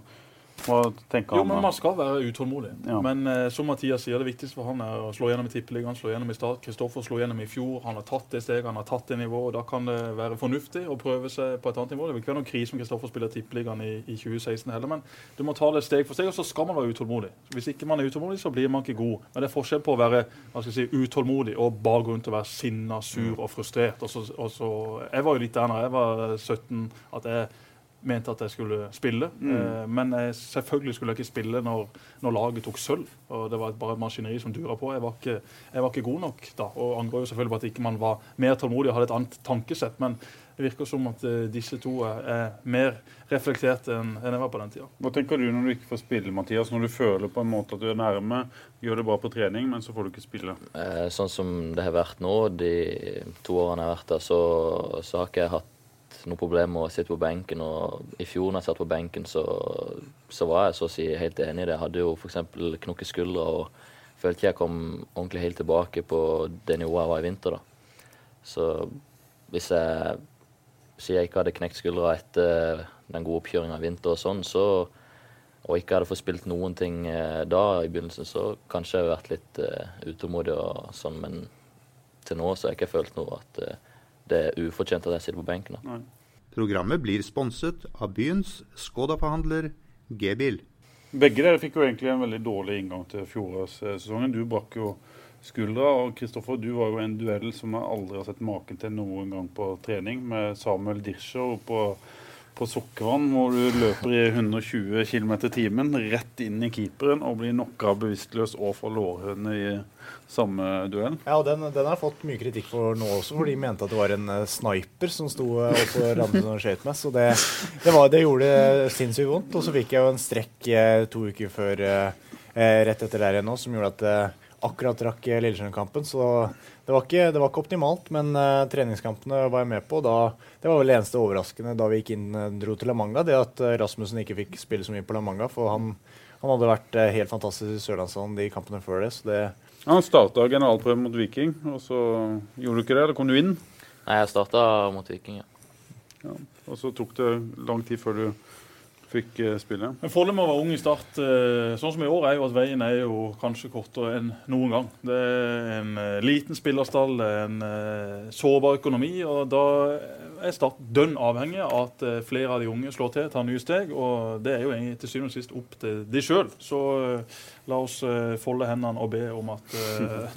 Jo, men man skal være utålmodig. Ja. Men eh, som Mathias sier, det viktigste for han er å slå gjennom i Tippeligaen, slå gjennom i Start. Kristoffer slo gjennom i fjor. Han har tatt det steget, han har tatt det nivået. Da kan det være fornuftig å prøve seg på et annet nivå. Det vil ikke være noen krise om Kristoffer spiller Tippeligaen i, i 2016 heller, men du må ta det steg for steg, og så skal man være utålmodig. Hvis ikke man er utålmodig, så blir man ikke god. Men det er forskjell på å være hva skal jeg si, utålmodig og bare gå rundt og være sinna, sur og frustrert. Og så, og så, jeg var jo litt der da jeg var 17, at jeg mente at jeg skulle spille. Eh, men jeg, selvfølgelig skulle jeg ikke spille når, når laget tok sølv. og Det var bare et maskineri som dura på. Jeg var, ikke, jeg var ikke god nok da. Og angrer jo selvfølgelig på at ikke man var mer tålmodig og hadde et annet tankesett. Men det virker som at eh, disse to er, er mer reflekterte enn enn jeg var på den tida. Hva tenker du når du ikke får spille, Mathias? Når du føler på en måte at du er nærme, gjør det bra på trening, men så får du ikke spille? Eh, sånn som det har vært nå, de to årene jeg har vært der, så, så har ikke jeg hatt noe problem med å sitte på benken. Og i fjor når jeg satt på benken, så, så var jeg så å si helt enig i det. Jeg hadde jo f.eks. knukket skuldra og følte ikke jeg kom ordentlig helt tilbake på det nivået jeg var i vinter. da. Så hvis jeg sier jeg ikke hadde knekt skuldra etter den gode oppkjøringa i vinter og sånn, så og ikke hadde fått spilt noen ting eh, da i begynnelsen, så kanskje jeg hadde vært litt uh, utålmodig og sånn, men til nå så har jeg ikke følt noe at eh, det er ufortjent at jeg sitter på benken. Nei. Programmet blir sponset av byens Skoda-forhandler G-bil. Begge dere fikk jo egentlig en veldig dårlig inngang til fjorårssesongen. Du brakk jo skuldra, og Kristoffer, du var jo en duell som jeg aldri har sett maken til noen gang på trening, med Samuel Dirscher på, på Sokkevann, hvor du løper i 120 km i timen rett inn i keeperen og blir knocka bevisstløs og får lårhøne i samme duell. Ja, og den, den har fått mye kritikk for nå også, for de mente at det var en eh, sniper som sto og oppå rammen og skjøt med. Så det, det, var, det gjorde sinnssykt vondt. Og så fikk jeg jo en strekk eh, to uker før, eh, eh, rett etter der igjen nå, som gjorde at akkurat rakk Lillestrøm-kampen. Så det var, ikke, det var ikke optimalt, men uh, treningskampene var jeg med på. Da, det var vel det eneste overraskende da vi gikk inn eh, dro til La Manga, det at eh, Rasmussen ikke fikk spille så mye på La Manga. For han, han hadde vært helt fantastisk i Sørlandshallen de kampene før det. så det Han starta generalprøven mot Viking, og så gjorde du ikke det, eller kom du inn? Nei, jeg starta mot Viking, ja. Og så tok det lang tid før du fikk eh, spille. Men Fordelen med å være ung i Start, eh, sånn som i år, er jo at veien er jo kanskje kortere enn noen gang. Det er en eh, liten spillerstall, det er en sårbar økonomi, og da er Start dønn avhengig av at flere av de unge slår til, tar nye steg. Og det er jo egentlig til syvende og sist opp til de sjøl. Så la oss folde hendene og be om at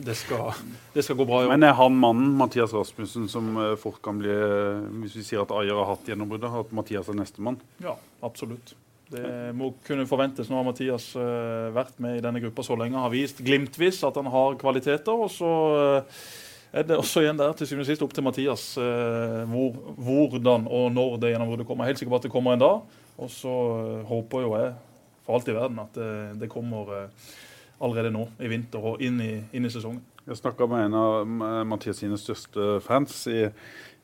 det, skal, det skal gå bra. Men er han mannen, Mathias Rasmussen, som eh, fort kan bli Hvis vi sier at Ayer har hatt gjennombruddet, at Mathias er nestemann? Ja, absolutt. Det må kunne forventes. Nå har Mathias eh, vært med i denne gruppa så lenge. Har vist glimtvis at han har kvaliteter. Og så eh, er det også igjen der til syvende og sist opp til Mathias eh, hvor, hvordan og når det gjennombruddet kommer. Jeg er helt sikker på at det kommer en dag. Og så eh, håper jo jeg for alt i verden at det, det kommer eh, allerede nå i vinter og inn i, inn i sesongen. Jeg snakka med en av Mathias sine største fans i,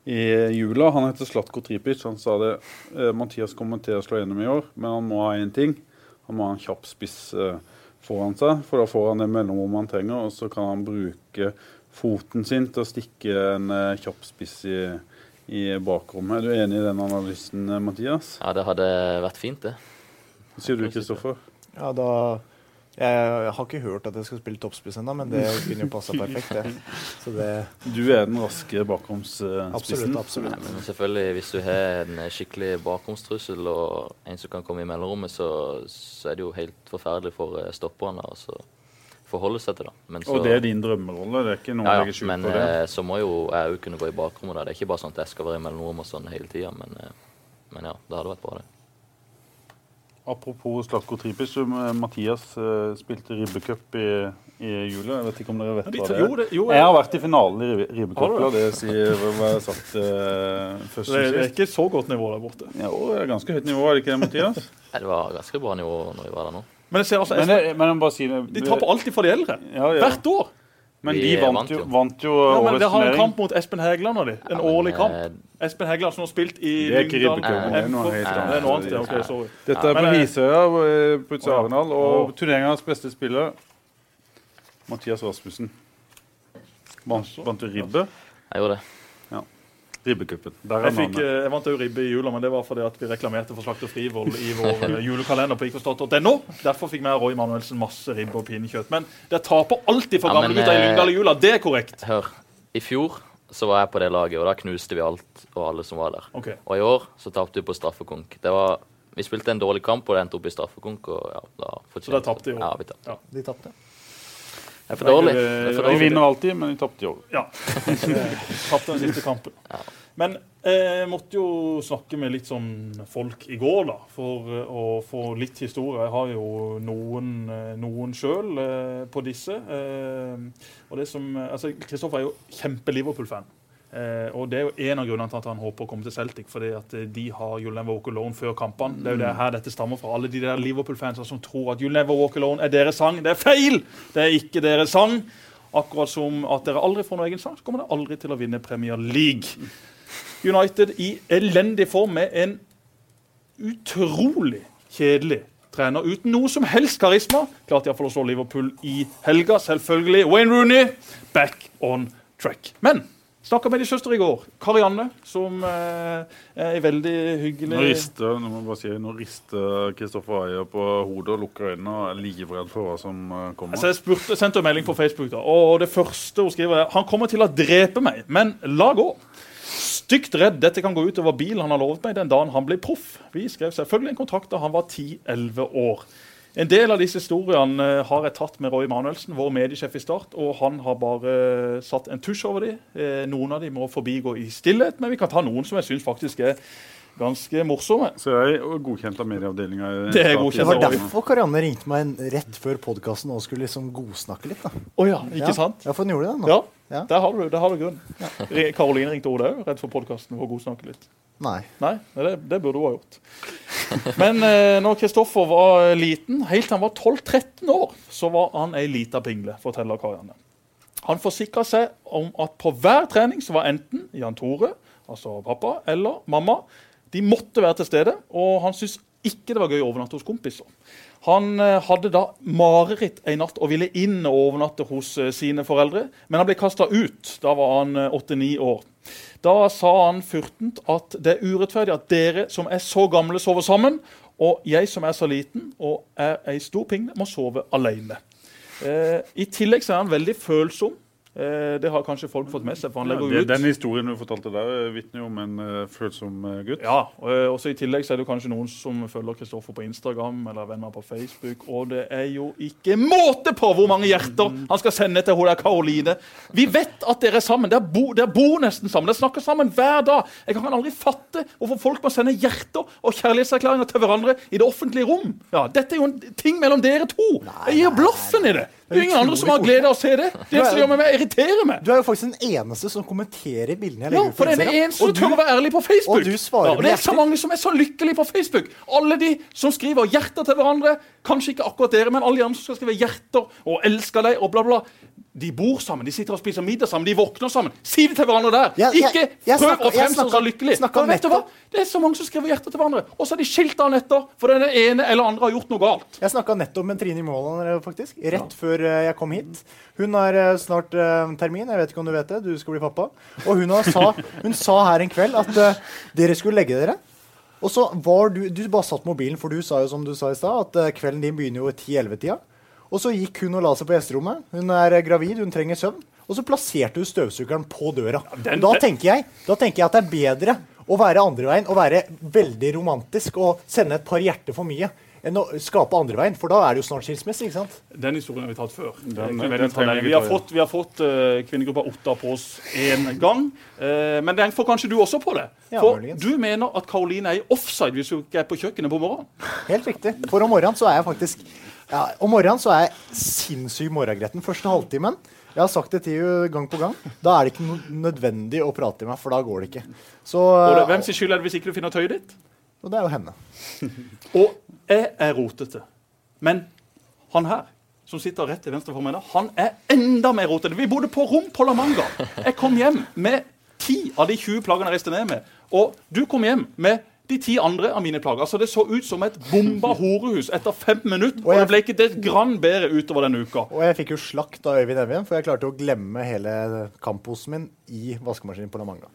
i jula. Han heter Slatko Tripic. Han sa det. Eh, Mathias kommer til å slå gjennom i år, men han må ha én ting. Han må ha en kjapp spiss eh, foran seg, for da får han det mellomrommet han trenger, og så kan han bruke foten sin til å stikke en eh, kjapp spiss i, i bakrommet. Er du enig i den analysen, Mathias? Ja, det hadde vært fint, det. Hva sier du, Kristoffer? Ja, da Jeg har ikke hørt at jeg skal spille toppspiss ennå, men det kunne jo passa perfekt. det. Så det Du er den raske bakromsspissen. Absolutt. absolutt. Nei, men selvfølgelig, hvis du har en skikkelig bakromstrussel og en som kan komme i mellomrommet, så, så er det jo helt forferdelig for eh, stopperne å forholde seg til det. Men så, Og det er din drømmerolle? Det er ikke noe ja, å ja, legge skjul men på? det. eh, så må jo jeg òg kunne gå i bakrommet. da. Det er ikke bare sånn at jeg skal være i mellomrommet sånn hele tida, men, eh, men ja, det hadde vært bra, det. Apropos Slatko Tripic, eh, Mathias uh, spilte ribbecup i, i jula. Jeg vet ikke om dere vet Ja, de hva det er? jo, det- jo, jeg har vært i finalen i ribbe- ribbecup. La det? si hva jeg har sagt eh, først Det, det er ikke så godt nivå der borte. Ja, det er ganske høyt nivå, er det ikke det, Mathias? (laughs) Nei, det var ganske bra nivå når vi var der nå. Men jeg ser altså, Men, jeg, men jeg må bare si det de taper alltid for de eldre. Ja, ja. Hvert år. Men de, de vant vant jo, vant jo Ja, men Det har en kamp mot Espen Hægeland og de. En Ja, årlig kamp. eh, Espen Hægeland som har spilt i Det er ikke Lyngdal. Dette er på eh, Hisøya eh, ja. Arendal, og turneringens turneringas beste spiller, Mathias Rasmussen. Vant, vant du ribbe? Jeg gjorde det. Er Jeg, fikk, eh, jeg vant òg ribbe i jula, men det var fordi at vi reklamerte for Slakter Frivold i vår eh, julekalender på ikforstått.no. Derfor fikk vi og Roy Manuelsen masse ribbe og pinnekjøtt. Men det taper alltid for Ja, gamle men, gutter i eh, Lyngdal i jula. Det er korrekt. Hør. I fjor så var jeg på det laget, og da knuste vi alt og alle som var der. Okay. Og i år så tapte vi på straffekonk. Det var, vi spilte en dårlig kamp, og det endte opp i straffekonk. Og ja, da Så da tapte i år? Ja, vi tapte. Ja. De tapte. Det er for dårlig. De dårlig. vinner alltid, men vi tapte i år. Ja. (laughs) Tapte den siste kampen. Men eh, jeg måtte jo snakke med litt sånn folk i går, da, for eh, å få litt historie. Jeg har jo noen, eh, noen sjøl på disse. Eh, og det som, altså, Kristoffer er jo kjempe-Liverpool-fan. Eh, og Det er jo en av grunnene til at han håper å komme til Celtic. fordi at de har You'll Never Walk Alone før kampene. Det er jo det her dette stammer fra. Alle de der Liverpool-fansene som tror at You'll Never Walk Alone er deres sang. Det er feil! Det er ikke deres sang. Akkurat som at dere aldri får noen egen sang, så kommer dere aldri til å vinne Premier League. United i elendig form med en utrolig kjedelig trener uten noe som helst karisma. Klarte iallfall å slå Liverpool i helga, selvfølgelig. Wayne Rooney back on track. Men snakka med de søster i går. Karianne, som eh, er veldig hyggelig Nå rister nå må jeg bare si, nå rister Kristoffer Ayer på hodet og lukker øynene og er livredd for hva som eh, kommer. Altså jeg spurte, sendte en melding på Facebook, da, og det første hun skriver, er han kommer til å drepe meg, men la gå. Stygt redd dette kan gå ut over bilen han har lovet meg den dagen han ble proff. Vi skrev selvfølgelig en kontrakt da han var 10-11 år. En del av disse historiene eh, har jeg tatt med Roy Manuelsen, vår mediesjef i Start, og han har bare eh, satt en tusj over dem. Eh, Noen av dem må forbigå i stillhet, men vi kan ta noen som jeg syns faktisk er ganske morsomme. Så jeg er godkjent av medieavdelinga. Det er godkjent Det var derfor Karianne ringte meg rett før podkasten og skulle liksom godsnakke litt. da. Oh, ja, ikke ja. sant? Ja, for hun gjorde det nå. Ja, Ja. der har du, der har du grunn. Karoline ringte Oda òg, rett før podkasten, for å godsnakke litt. Nei. Nei, det, det burde hun ha gjort. Men eh, når Kristoffer var eh, liten, helt til han var 12-13 år, så var han ei lita pingle, forteller Karianne. Han forsikra seg om at på hver trening så var enten Jan Tore, altså pappa, eller mamma, de måtte være til stede, og han syntes ikke det var gøy å overnatte hos kompiser. Han eh, hadde da mareritt en natt og ville inn og overnatte hos eh, sine foreldre, men han ble kasta ut. Da var han eh, åtte-ni år. Da sa han furtent at det er urettferdig at dere som er så gamle, sover sammen, og jeg som er så liten og er ei stor pingle, må sove alene. Eh, I tillegg er han veldig følsom. Eh, det har kanskje folk fått med seg, for han Ja, det, ut den historien du fortalte der, vitner jo om en uh, følsom eh, gutt. ja, og eh, også I tillegg så er det kanskje noen som følger Kristoffer på Instagram eller venner på Facebook. Og det er jo ikke måte på hvor mange hjerter han skal sende til hun der Karoline. Vi vet at dere er sammen. Dere bor, dere bor nesten sammen. Dere snakker sammen hver dag. Jeg kan aldri fatte hvorfor folk må sende hjerter og kjærlighetserklæringer til hverandre i det offentlige rom. Ja, Dette er jo en ting mellom dere to. Jeg gir blaffen i det. Det er ingen andre som har glede av å se det. Det som gjør meg, irriterer meg. Du er jo faktisk den eneste som kommenterer bildene jeg Ja, ut for på er den eneste som tør å være ærlig på Facebook. og du svarer ja, og Det er så mange som er så lykkelige på Facebook. Alle de som skriver hjerter til hverandre. Kanskje ikke akkurat dere, men alle de andre som skal skrive hjerter og 'elsker deg' og bla, bla. De bor sammen, de sitter og spiser middag sammen, de våkner sammen. Si det til hverandre der! Ja, jeg- ikke jeg prøv snakka- å fremstå som lykkelig. Det er så mange som skriver hjertet til hverandre, og så er de skilt dagen etter for den ene eller andre har gjort noe galt. Jeg snakka nettopp med Trine Måland faktisk, rett før eh, jeg kom hit. Hun har eh, snart uh, termin, jeg vet ikke om du vet det, du skal bli pappa. Og hun, har sa, (laughs) hun sa her en kveld at uh, dere skulle legge dere. Og så var du Du bare satt mobilen, for du sa jo som du sa i stad, at uh, kvelden din begynner jo i 10-11-tida. Og så gikk hun og la seg på gjesterommet. Hun er eh, gravid, hun trenger søvn. Og så plasserte hun støvsugeren på døra. den- da, tenker jeg, da tenker jeg at det er bedre å være andre veien og være veldig romantisk og sende et par hjerter for mye enn å skape andre veien, for da er det jo snart skilsmisse. ikke sant? Den historien har vi tatt før. Den- den lenge. vi vi har fått, vi har fått uh, kvinnegruppa Otta på oss én gang. uh, men den får kanskje du også på det. Ja, For muligens. du mener at Karoline er i offside hvis hun ikke er på kjøkkenet på morgenen. Helt riktig. For om morgenen så er jeg faktisk ja, Om morgenen så er jeg sinnssykt morgengretten. Første halvtimen Jeg har sagt det til henne gang på gang. Da er det ikke nødvendig å prate til meg, for da går det ikke. Så, det, hvem sin skyld er det hvis ikke du finner tøyet ditt? og det er jo henne. (laughs) Og jeg er rotete. Men han her, som sitter rett til venstre for meg, han er enda mer rotete. Vi bodde på rom på La Manga. Jeg kom hjem med ti av de 20 plaggene jeg reiste ned med. Og du kom hjem med de ti andre av mine plager. Altså Det så ut som et bomba horehus etter fem minutter. Og det ble ikke det grann bedre utover denne uka. Og jeg fikk jo slakt av Øyvind Evjen, for jeg klarte å glemme hele kampposen min i vaskemaskinen på La Manga.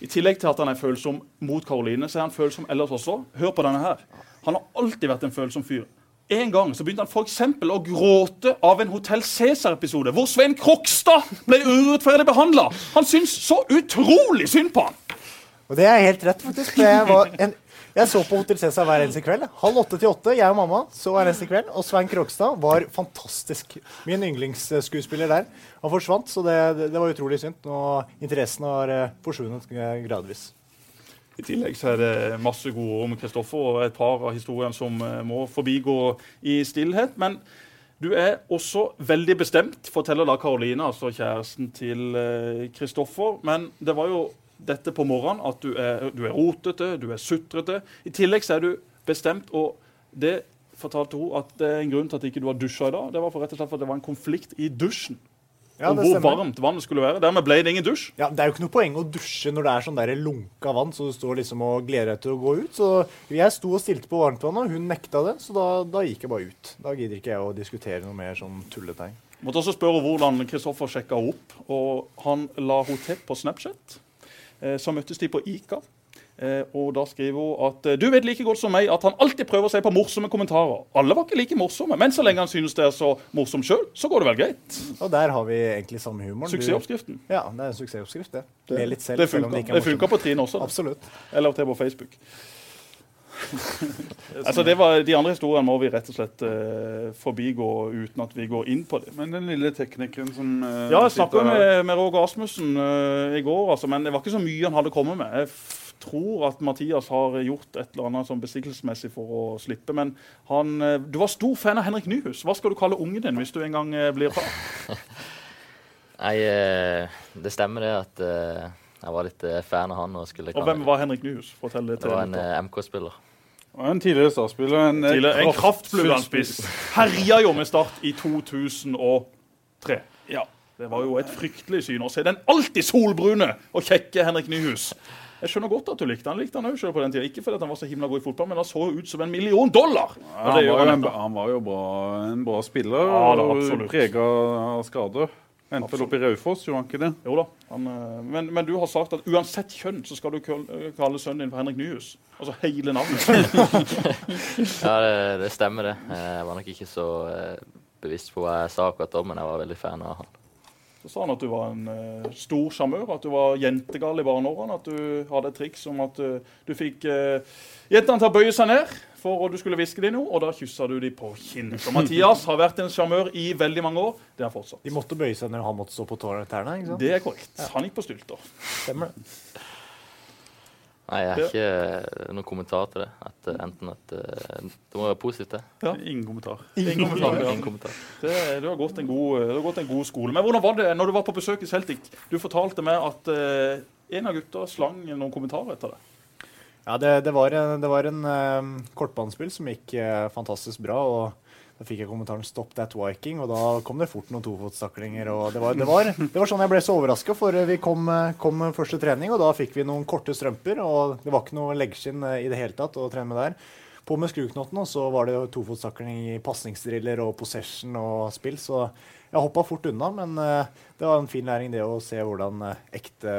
I tillegg til at han er følsom mot Karoline, så er han følsom ellers også. Hør på denne her. Han har alltid vært en følsom fyr. En gang så begynte han f.eks. å gråte av en Hotell Cæsar-episode hvor Svein Krokstad ble urettferdig behandla. Han syns så utrolig synd på han. Og det er helt rett, faktisk. Jeg, en, jeg så på Hotell Cæsar hver eneste kveld. Halv åtte til åtte, jeg og mamma så hver eneste kveld. Og Svein Krogstad var fantastisk. Min yndlingsskuespiller der. Han forsvant, så det, det, var utrolig synd. Og interessen har eh, forsvunnet eh, gradvis. I tillegg så er det masse gode om Kristoffer og et par av historiene som eh, må forbigå i stillhet. Men du er også veldig bestemt, forteller da Karoline, altså kjæresten til Kristoffer. Men det var jo dette på morgenen at du er, du er rotete, du er sutrete. I tillegg så er du bestemt, og det fortalte hun at det er en grunn til at ikke du har dusja i dag. Det var for rett og slett for at det var en konflikt i dusjen. Ja, om hvor stemmer. varmt vannet skulle være. Dermed ble det ingen dusj. Ja, Det er jo ikke noe poeng å dusje når det er sånn der lunka vann, så du står liksom og gleder deg til å gå ut. Så jeg sto og stilte på varmtvannet, og hun nekta det, så da, da gikk jeg bare ut. Da gidder ikke jeg å diskutere noe mer sånn tulletegn. Måtte også spørre hvordan Kristoffer sjekka opp. Og han la henne til på Snapchat. Eh, så møttes de på Ica. Eh, og da skriver hun at eh, du vet like godt som meg at han alltid prøver seg på morsomme kommentarer. Alle var ikke like morsomme, men så lenge han synes det er så morsomt sjøl, så går det vel greit. Og der har vi egentlig samme humoren. Du- Suksessoppskriften. Ja, det er en suksessoppskrift, det. Det det funka på Trine også. da. Absolutt. Eller til på Facebook. (laughs) altså det var, De andre historiene må vi rett og slett uh, forbigå uten at vi går inn på det. Men den lille teknikeren som uh, Ja, jeg snakka med, med Roger Asmussen uh, i går, altså, men det var ikke så mye han hadde kommet med. Jeg f tror at Mathias har gjort et eller annet sånn bestikkelsesmessig for å slippe. Men han, du var stor fan av Henrik Nyhus. Hva skal du kalle ungen din hvis du en gang blir far? (laughs) Nei, det stemmer det at jeg var litt fan av han. Og skulle Og hvem var Henrik Nyhus? Fortell det Det var en MK-spiller. En tidligere startspiller. En, eh, Tidligere En kraftfull spiss. Herja jo med Start i 2003. Ja. Det var jo et fryktelig syn å se den alltid solbrune og kjekke Henrik Nyhus. Jeg skjønner godt at du likte han. likte han også på den tiden. Ikke fordi han var så himla god i fotball, men han så ut som en million dollar! Ja, Han var, jo han en, han var jo bra, en bra spiller, Ja, og prega av skader. Endte vel opp i Raufoss, gjorde han ikke det? Jo da. Han, eh, men, men du har sagt at uansett kjønn så skal du kalle sønnen din for Henrik Nyhus. Altså hele navnet. (laughs) Ja, det, det stemmer, det. Eh, Jeg var nok ikke så eh, bevisst på hva jeg sa akkurat da, men jeg var veldig fan av han. Så sa han at du var en eh, stor sjarmør, at du var jentegal i barneårene. At du hadde et triks om at eh, du fikk uh, jentene til å bøye seg ned for du skulle hviske dem noe, og da kyssa du dem på kinnet. Så Mathias har vært en sjarmør i veldig mange år. Det har fortsatt. De måtte bøye seg når han måtte stå på tærne. ikke sant? Det er korrekt. Han gikk på stylter. Stemmer det. Nei, jeg har ikke eh, noen kommentar til det. At, eh, enten at eh, Det må være positivt, det. Ja. Ingen kommentar. Ingen kommentar. Ja. Ingen kommentar. Det, du, har gått en god, du har gått en god skole. Men hvordan var det når du var på besøk i Celtic? Du fortalte meg at eh, en av gutta slang noen kommentarer etter det. Ja, det, det var, det var en uh, kortbanespill som gikk uh, fantastisk bra. og Da fikk jeg kommentaren 'Stop that Viking', og da kom det fort noen tofotstaklinger. og det var, det, det var sånn jeg ble så overraska, for vi kom, eh, kom første trening, og da fikk vi noen korte strømper. og Det var ikke noe leggskinn eh, i det hele tatt å trene med der. På med skruknotten, og så var det tofotstakling i pasningsdriller og possession og spill. Så jeg hoppa fort unna, men eh, det var en fin læring det å se hvordan eh, ekte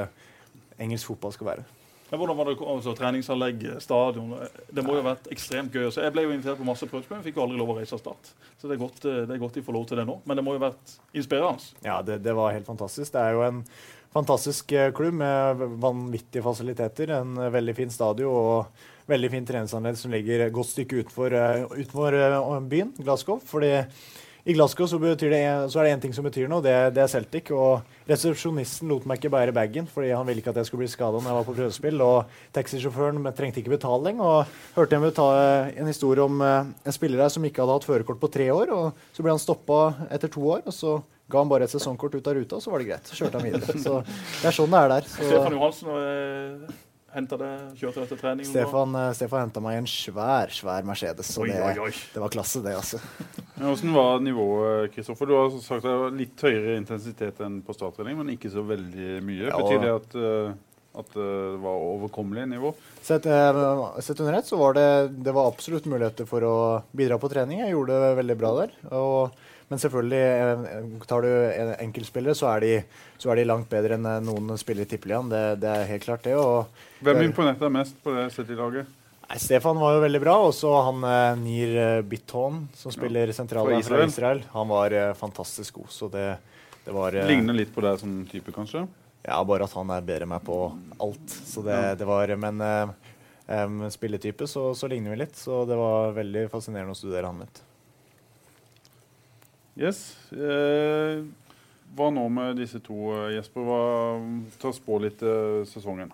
engelsk fotball skal være. Men hvordan var det altså, treningsanlegg, stadion? Det må jo ha vært ekstremt gøy. Så jeg ble jo invitert på masse prøvespill, men fikk jo aldri lov å reise av start. Så det er, godt, eh, det er godt de får lov til det nå. Men det må jo ha vært inspirerende. Ja, det, det var helt fantastisk. Det er jo en fantastisk eh, klubb med vanvittige fasiliteter. En eh, veldig fin stadion og veldig fint treningsanlegg som ligger et godt stykke utenfor, eh, utenfor eh, byen, Glasgow. Fordi i Glasgow så, det, så er det én ting som betyr noe, det, det er Celtic. Og resepsjonisten lot meg ikke bære bagen fordi han ville ikke at jeg skulle bli skada når jeg var på prøvespill. Og taxisjåføren trengte ikke betaling. Og hørte jeg ta en historie om eh, en spiller her som ikke hadde hatt førerkort på tre år. og Så ble han stoppa etter to år. og så ga han bare et sesongkort ut av ruta, og så var det greit. Så kjørte han videre. Så det er sånn det er der. Så. Stefan Johansen eh, henta det, kjørte det til trening? Stefan, uh, Stefan henta meg en svær, svær Mercedes. Så oi, det, oi, oi. det, var klasse, det, altså. (laughs) Hvordan var nivået, Kristoffer? Du har sagt det var litt høyere intensitet enn på starttrening, men ikke så veldig mye. Ja. Betyr det at, uh, at det var overkommelig nivå? Sett, sett under ett så var det, det var absolutt muligheter for å bidra på trening. Jeg gjorde det veldig bra der. og men selvfølgelig, eh, tar du enkeltspillere, så er, de, så er de langt bedre enn eh, noen spillere i Tippeligaen. Det, det, er helt klart, det. Og, Hvem imponerte deg mest på det City-laget? Stefan var jo veldig bra. Og så han eh, Nir Bithon, som spiller ja. sentralen fra Israel. Han var fantastisk god. Så det, det var Ligner litt på deg som type, kanskje? Ja, bare at han er bedre enn meg på alt. Så det, ja. det var Men um, spilletype så, så ligner vi litt. Så det var veldig fascinerende å studere han litt. Yes. Eh, hva nå med disse to, eh, Jesper? Hva, ta spå litt eh, sesongen.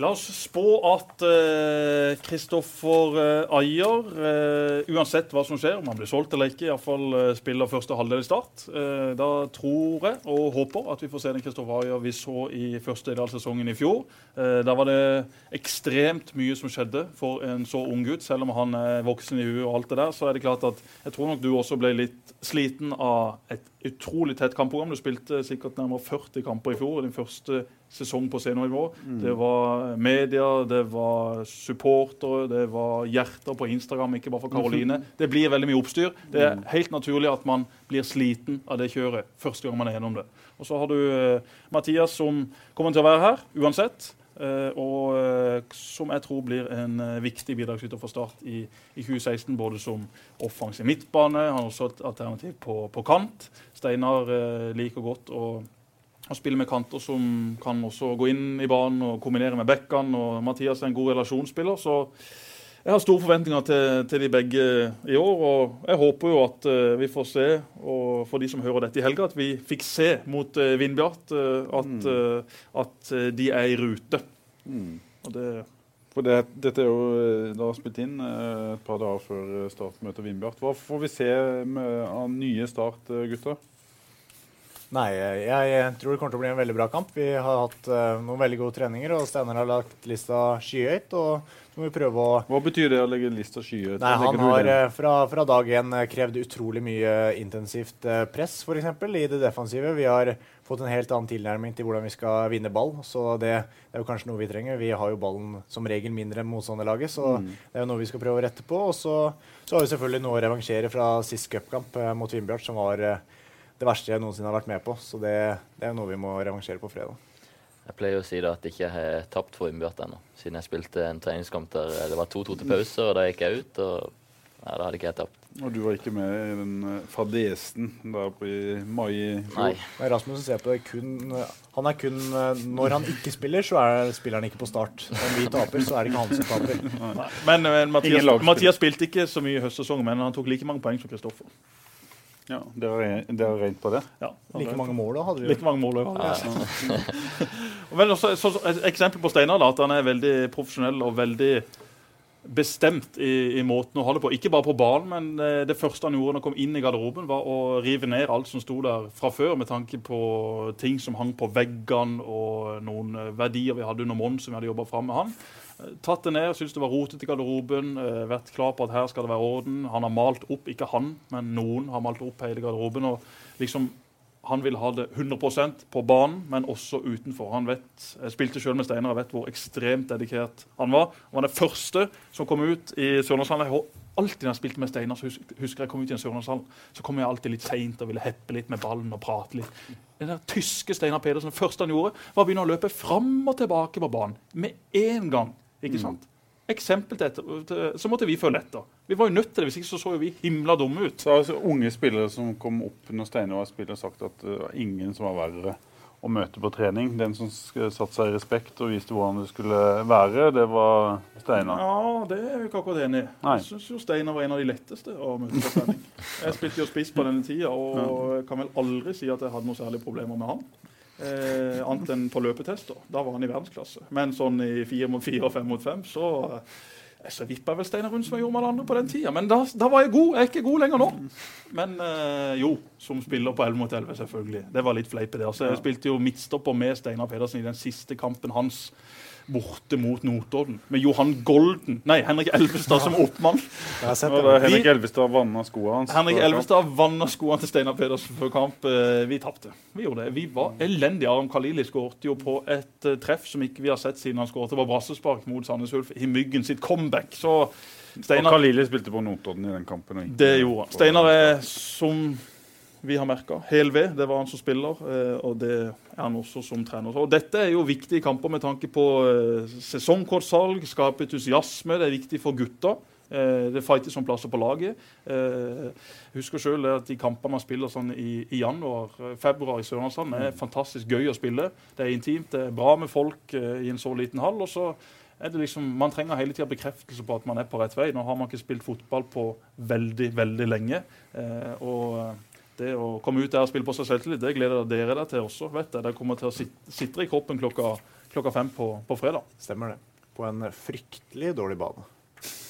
La oss spå at Kristoffer uh, uh, Ayer, uh, uansett hva som skjer, om han blir solgt eller ikke, iallfall uh, spiller første halvdel i start. da tror jeg og håper at vi får se den Kristoffer Ayer vi så i første del av sesongen i fjor. da var det ekstremt mye som skjedde for en så ung gutt. Selv om han er voksen i huet og alt det der, så er det klart at jeg tror nok du også ble litt sliten av et utrolig tett kampprogram. Du spilte sikkert nærmere 40 kamper i fjor. Din første sesong på seniornivå. Mm. Det var media, det var supportere, det var hjerter på Instagram, ikke bare for Karoline. Mm. Det blir veldig mye oppstyr. Det er mm. helt naturlig at man blir sliten av det kjøret første gang man er gjennom det. Og så har du uh, Mathias som kommer til å være her uansett. Uh, og uh, som jeg tror blir en viktig bidragsyter for Start i, i, 2016. Både som offensiv midtbane, han har også et alternativ på, på kant. Steinar liker godt å han spiller med kanter som kan også gå inn i banen og kombinere med bekkene. og Mathias er en god relasjonsspiller. så jeg har store forventninger til, til, de begge i år. og Jeg håper jo at uh, vi får se, og for de som hører dette i helga, at vi fikk se mot uh, Vindbjart uh, at, mm. at de er i rute. Mm. Det, for det, dette er jo da spilt inn et par dager før Start møter Vindbjart. Hva får vi se med, av nye Start, gutter? Nei, jeg tror det kommer til å bli en veldig bra kamp. Vi har hatt uh, noen veldig gode treninger, og Steinar har lagt lista skyhøyt. og må vi prøve å... Hva betyr det å legge lista skyhøyt? Nei, Han har uh, fra, fra, dag én uh, krevd utrolig mye intensivt press, f.eks. i det defensive. Vi har fått en helt annen tilnærming til hvordan vi skal vinne ball. Så det, det, er jo kanskje noe vi trenger. Vi har jo ballen som regel mindre enn motstanderlaget, så mm. det er jo noe vi skal prøve å rette på. Og så, så har vi selvfølgelig noe å revansjere fra sist cupkamp mot Vindbjart, som var det verste jeg noensinne har vært med på. Så det, det er noe vi må revansjere på fredag. Jeg pleier å si da at jeg ikke har tapt for Innbjart ennå, siden jeg spilte en treningskamp der det var 2-2 til pause, og da gikk jeg ut. og ja, Da hadde ikke jeg tapt. Og du var ikke med i den uh, fadesen der på i mai i Nei. Rasmussen ser på det kun Han er kun Når han ikke spiller, så er, spilleren ikke på start. Om vi taper, så er det ikke han som taper. Men, men Mathias, Mathias, spilte ikke så mye i høstsesongen, men han tok like mange poeng som Kristoffer. Ja, Dere har regnet på det? Ja, like mange mål hadde vi. Like mange mål, ja. (laughs) Men også, så, et eksempel på Steinar at han er veldig profesjonell og veldig bestemt i, i, måten å ha det på. Ikke bare på banen, men eh, det første han gjorde når han kom inn i garderoben, var å rive ned alt som sto der fra før, med tanke på ting som hang på veggene, og noen eh, verdier vi hadde under måneden som vi hadde jobba fram med han tatt det ned, syntes det var rotete i garderoben. Eh, vært klar på at her skal det være orden. Han har malt opp, ikke han, men noen har malt opp hele garderoben. og liksom han vil ha det 100% på banen, men også utenfor. Han vet, Jeg spilte selv med Steinar og vet hvor ekstremt dedikert han var. Han var det første som kom ut i Sørlandshallen. Alltid når jeg spilte med Steinar, så husker jeg kom ut i en så kom jeg alltid litt seint og ville heppe litt med ballen og prate litt. den der tyske Steinar Pedersen, det første han gjorde, var å begynne å løpe fram og tilbake på banen. Med en gang. Ikke sant? Eksempel til etter, så måtte vi følge etter. Vi var jo nødt til det, hvis ikke så så jo vi himla dumme ut. Så altså unge spillere som kom opp når Steinar var spiller, sagt at det var ingen som var verre å møte på trening. Den som satte seg i respekt og viste hvordan det skulle være, det var Steinar. Ja, det er jeg ikke akkurat enig i. Jeg syns jo Steinar var en av de letteste å møte på trening. Jeg spilte jo spiss på denne tida, og kan vel aldri si at jeg hadde noe særlig problemer med han. Eh, annet enn på løpetester. Da var han i verdensklasse. Men sånn i fire mot fire og fem mot fem, så eh, så vippa vel Steinar rundt som jeg gjorde med alle andre på den tida. Men da, da var jeg god. Jeg er ikke god lenger nå. Men eh, jo, som spiller på 11 mot 11, selvfølgelig. Det var litt fleipe, det. Altså, jeg spilte jo midtstopper med Steinar Pedersen i den siste kampen hans borte mot Notodden. Med Johan Golden, nei, Henrik Elvestad som oppmann. Henrik Elvestad vanna skoene hans. Henrik Elvestad vanna skoene til Steinar Pedersen før kamp. Eh, Vi tapte. Vi gjorde det. Vi var elendige. Aram Khalili skårte jo på et eh, treff som ikke vi har sett siden han skårte. Det var brassespark mot Sandnes Ulf i Myggen sitt comeback. Så Steinar Kalili spilte på Notodden i den kampen. Det gjorde han. Steinar er, som vi har merka, hel ved. Det var han som spiller, eh, og det er han også som trener. Og dette er jo viktige kamper med tanke på eh, sesongkortsalg, skape entusiasme. Det er viktig for gutta. Eh, Det fightes om plasser på laget. Jeg husker sjøl at de kampene man spiller sånn i, i januar, februar i Sørlandshallen, er fantastisk gøy å spille. Det er intimt, det er bra med folk i en så liten hall. og så er det liksom, Man trenger hele tida bekreftelse på at man er på rett vei. Nå har man ikke spilt fotball på veldig, veldig lenge. Og det å komme ut der og spille på seg selvtillit, det gleder dere dere til også. vet jeg. Det kommer til å sitte i kroppen klokka, klokka fem på, på fredag. Stemmer det. På en fryktelig dårlig bane.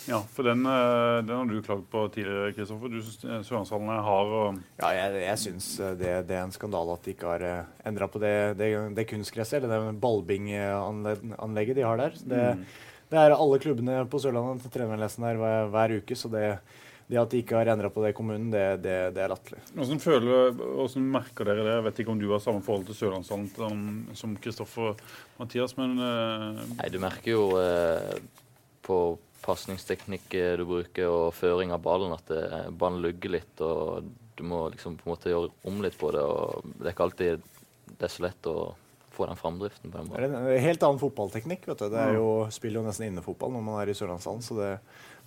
Ja, for den, eh, den har du klagd på tidligere, Kristoffer. Du syns Sørlandshallen er hard. og Ja, jeg, jeg syns det, det er en skandale at de ikke har endra på det, det, det kunstgresset, eller det ballbinganlegget de har der. Det, det er alle klubbene på Sørlandet til trenerlesen her hver, hver uke, så det, det at de ikke har endra på det i kommunen, det, det, det er latterlig. Hvordan føler, hvordan merker dere det? Jeg vet ikke om du har samme forhold til Sørlandshallen som- som Kristoffer Mathias, men uh... Nei, du merker jo uh, på pasningsteknikk eh, du bruker og føring av ballen at ballen lugger litt, og du må liksom på en måte gjøre om litt på det. og Det er ikke alltid det er så lett å få den framdriften på den Det er en helt annen fotballteknikk. vet du. Det er jo, spiller jo nesten innefotball når man er i Sørlandshallen, så det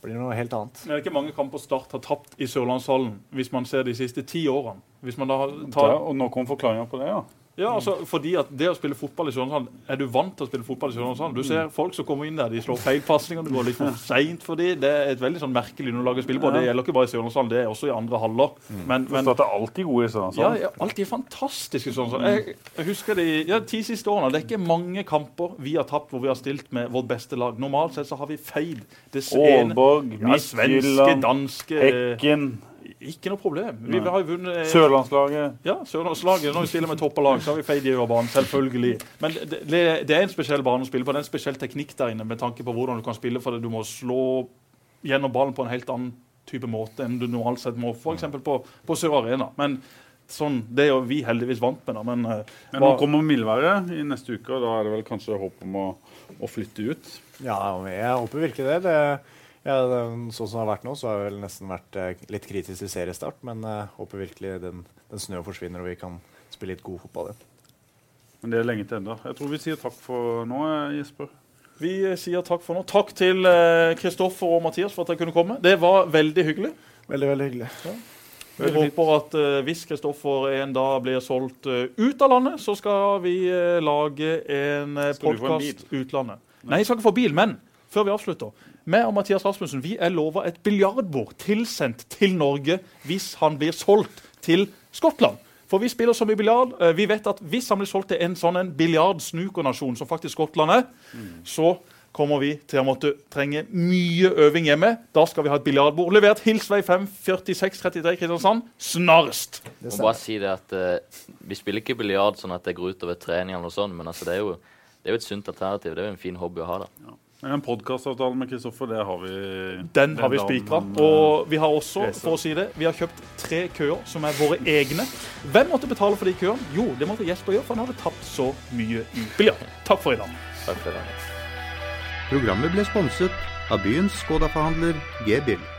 blir noe helt annet. Men det er ikke mange kamper Start har tapt i Sørlandshallen hvis man ser de siste ti årene. Hvis man da der, tar, Og nå kom forklaringa på det, ja. Ja, altså, fordi at det å spille fotball i Sørlandshallen Er du vant til å spille fotball i Sørlandshallen? Du ser folk som kommer inn der, de slår feilpasninger, det går litt for seint for dem. Det er et veldig sånn merkelig underlag å spille på. Det gjelder ikke bare i Sørlandshallen, det er også i andre haller. Men, men det er alltid gode i Ja, Sørlandshallen. ja, alltid fantastiske i Så jeg, jeg husker de ja, ti siste årene. Det er ikke mange kamper vi har tapt hvor vi har stilt med vårt beste lag. Normalt sett så har vi feid. Aalborg, ja, Midtjylland, Hekken, Ikke noe problem. Vi, Nei. har jo vunnet Sørlandslaget. ja, Sørlandslaget. Når vi stiller med toppalag, så har vi feid i øverbanen. Selvfølgelig. Men det, det, er en spesiell bane å spille på. Det er en spesiell teknikk der inne med tanke på hvordan du kan spille. For du må slå gjennom ballen på en helt annen type måte enn du normalt sett må, f.eks. På, på Sør Arena. Men sånn, det er jo vi heldigvis vant med. da, Men, eh, Men nå hva- kommer mildværet i neste uke, og da er det vel kanskje håp om å, å flytte ut. Ja, jeg håper virkelig det. det ja, sånn som det har vært nå, så har det vel nesten vært eh, litt kritisk til seriestart. Men jeg håper virkelig den, den snøen forsvinner, og vi kan spille litt god fotball igjen. Men det er lenge til enda. Jeg tror vi sier takk for nå, eh, Jesper. Vi eh, sier takk for nå. Takk til eh, Kristoffer og Mathias for at dere kunne komme. Det var veldig hyggelig. Veldig, veldig hyggelig. Vi håper at uh, hvis Kristoffer en dag blir solgt uh, ut av landet, så skal vi uh, lage en uh, podkast utlandet. Nei, jeg skal ikke få bil, men før vi avslutter meg og Mathias Rasmussen vi er lova et biljardbord tilsendt til Norge hvis han blir solgt til Skottland. For vi spiller så mye biljard. Eh, Vi vet at hvis han blir solgt til en sånn biljardsnukernasjon som faktisk Skottland er, så kommer vi til å måtte trenge mye øving hjemme. Da skal vi ha et biljardbord levert Hilsvei 5 4633 Kristiansand snarest. Jeg må bare si det at uh, Vi spiller ikke biljard sånn at det går utover trening, eller noe sånt, men altså, det, er jo, det er jo et sunt alternativ. Det er jo en fin hobby å ha. da. Men En podkastavtale med Kristoffer, det har vi Den har vi spikra. Og vi har også, for å si det, vi har kjøpt tre køer som er våre egne. Hvem måtte betale for de køene? Jo, det måtte Jesper gjøre, for han hadde tapt så mye i biljard. Takk for i dag. Takk for i dag. Programmet ble sponset av byens Skoda-forhandler G-Bill.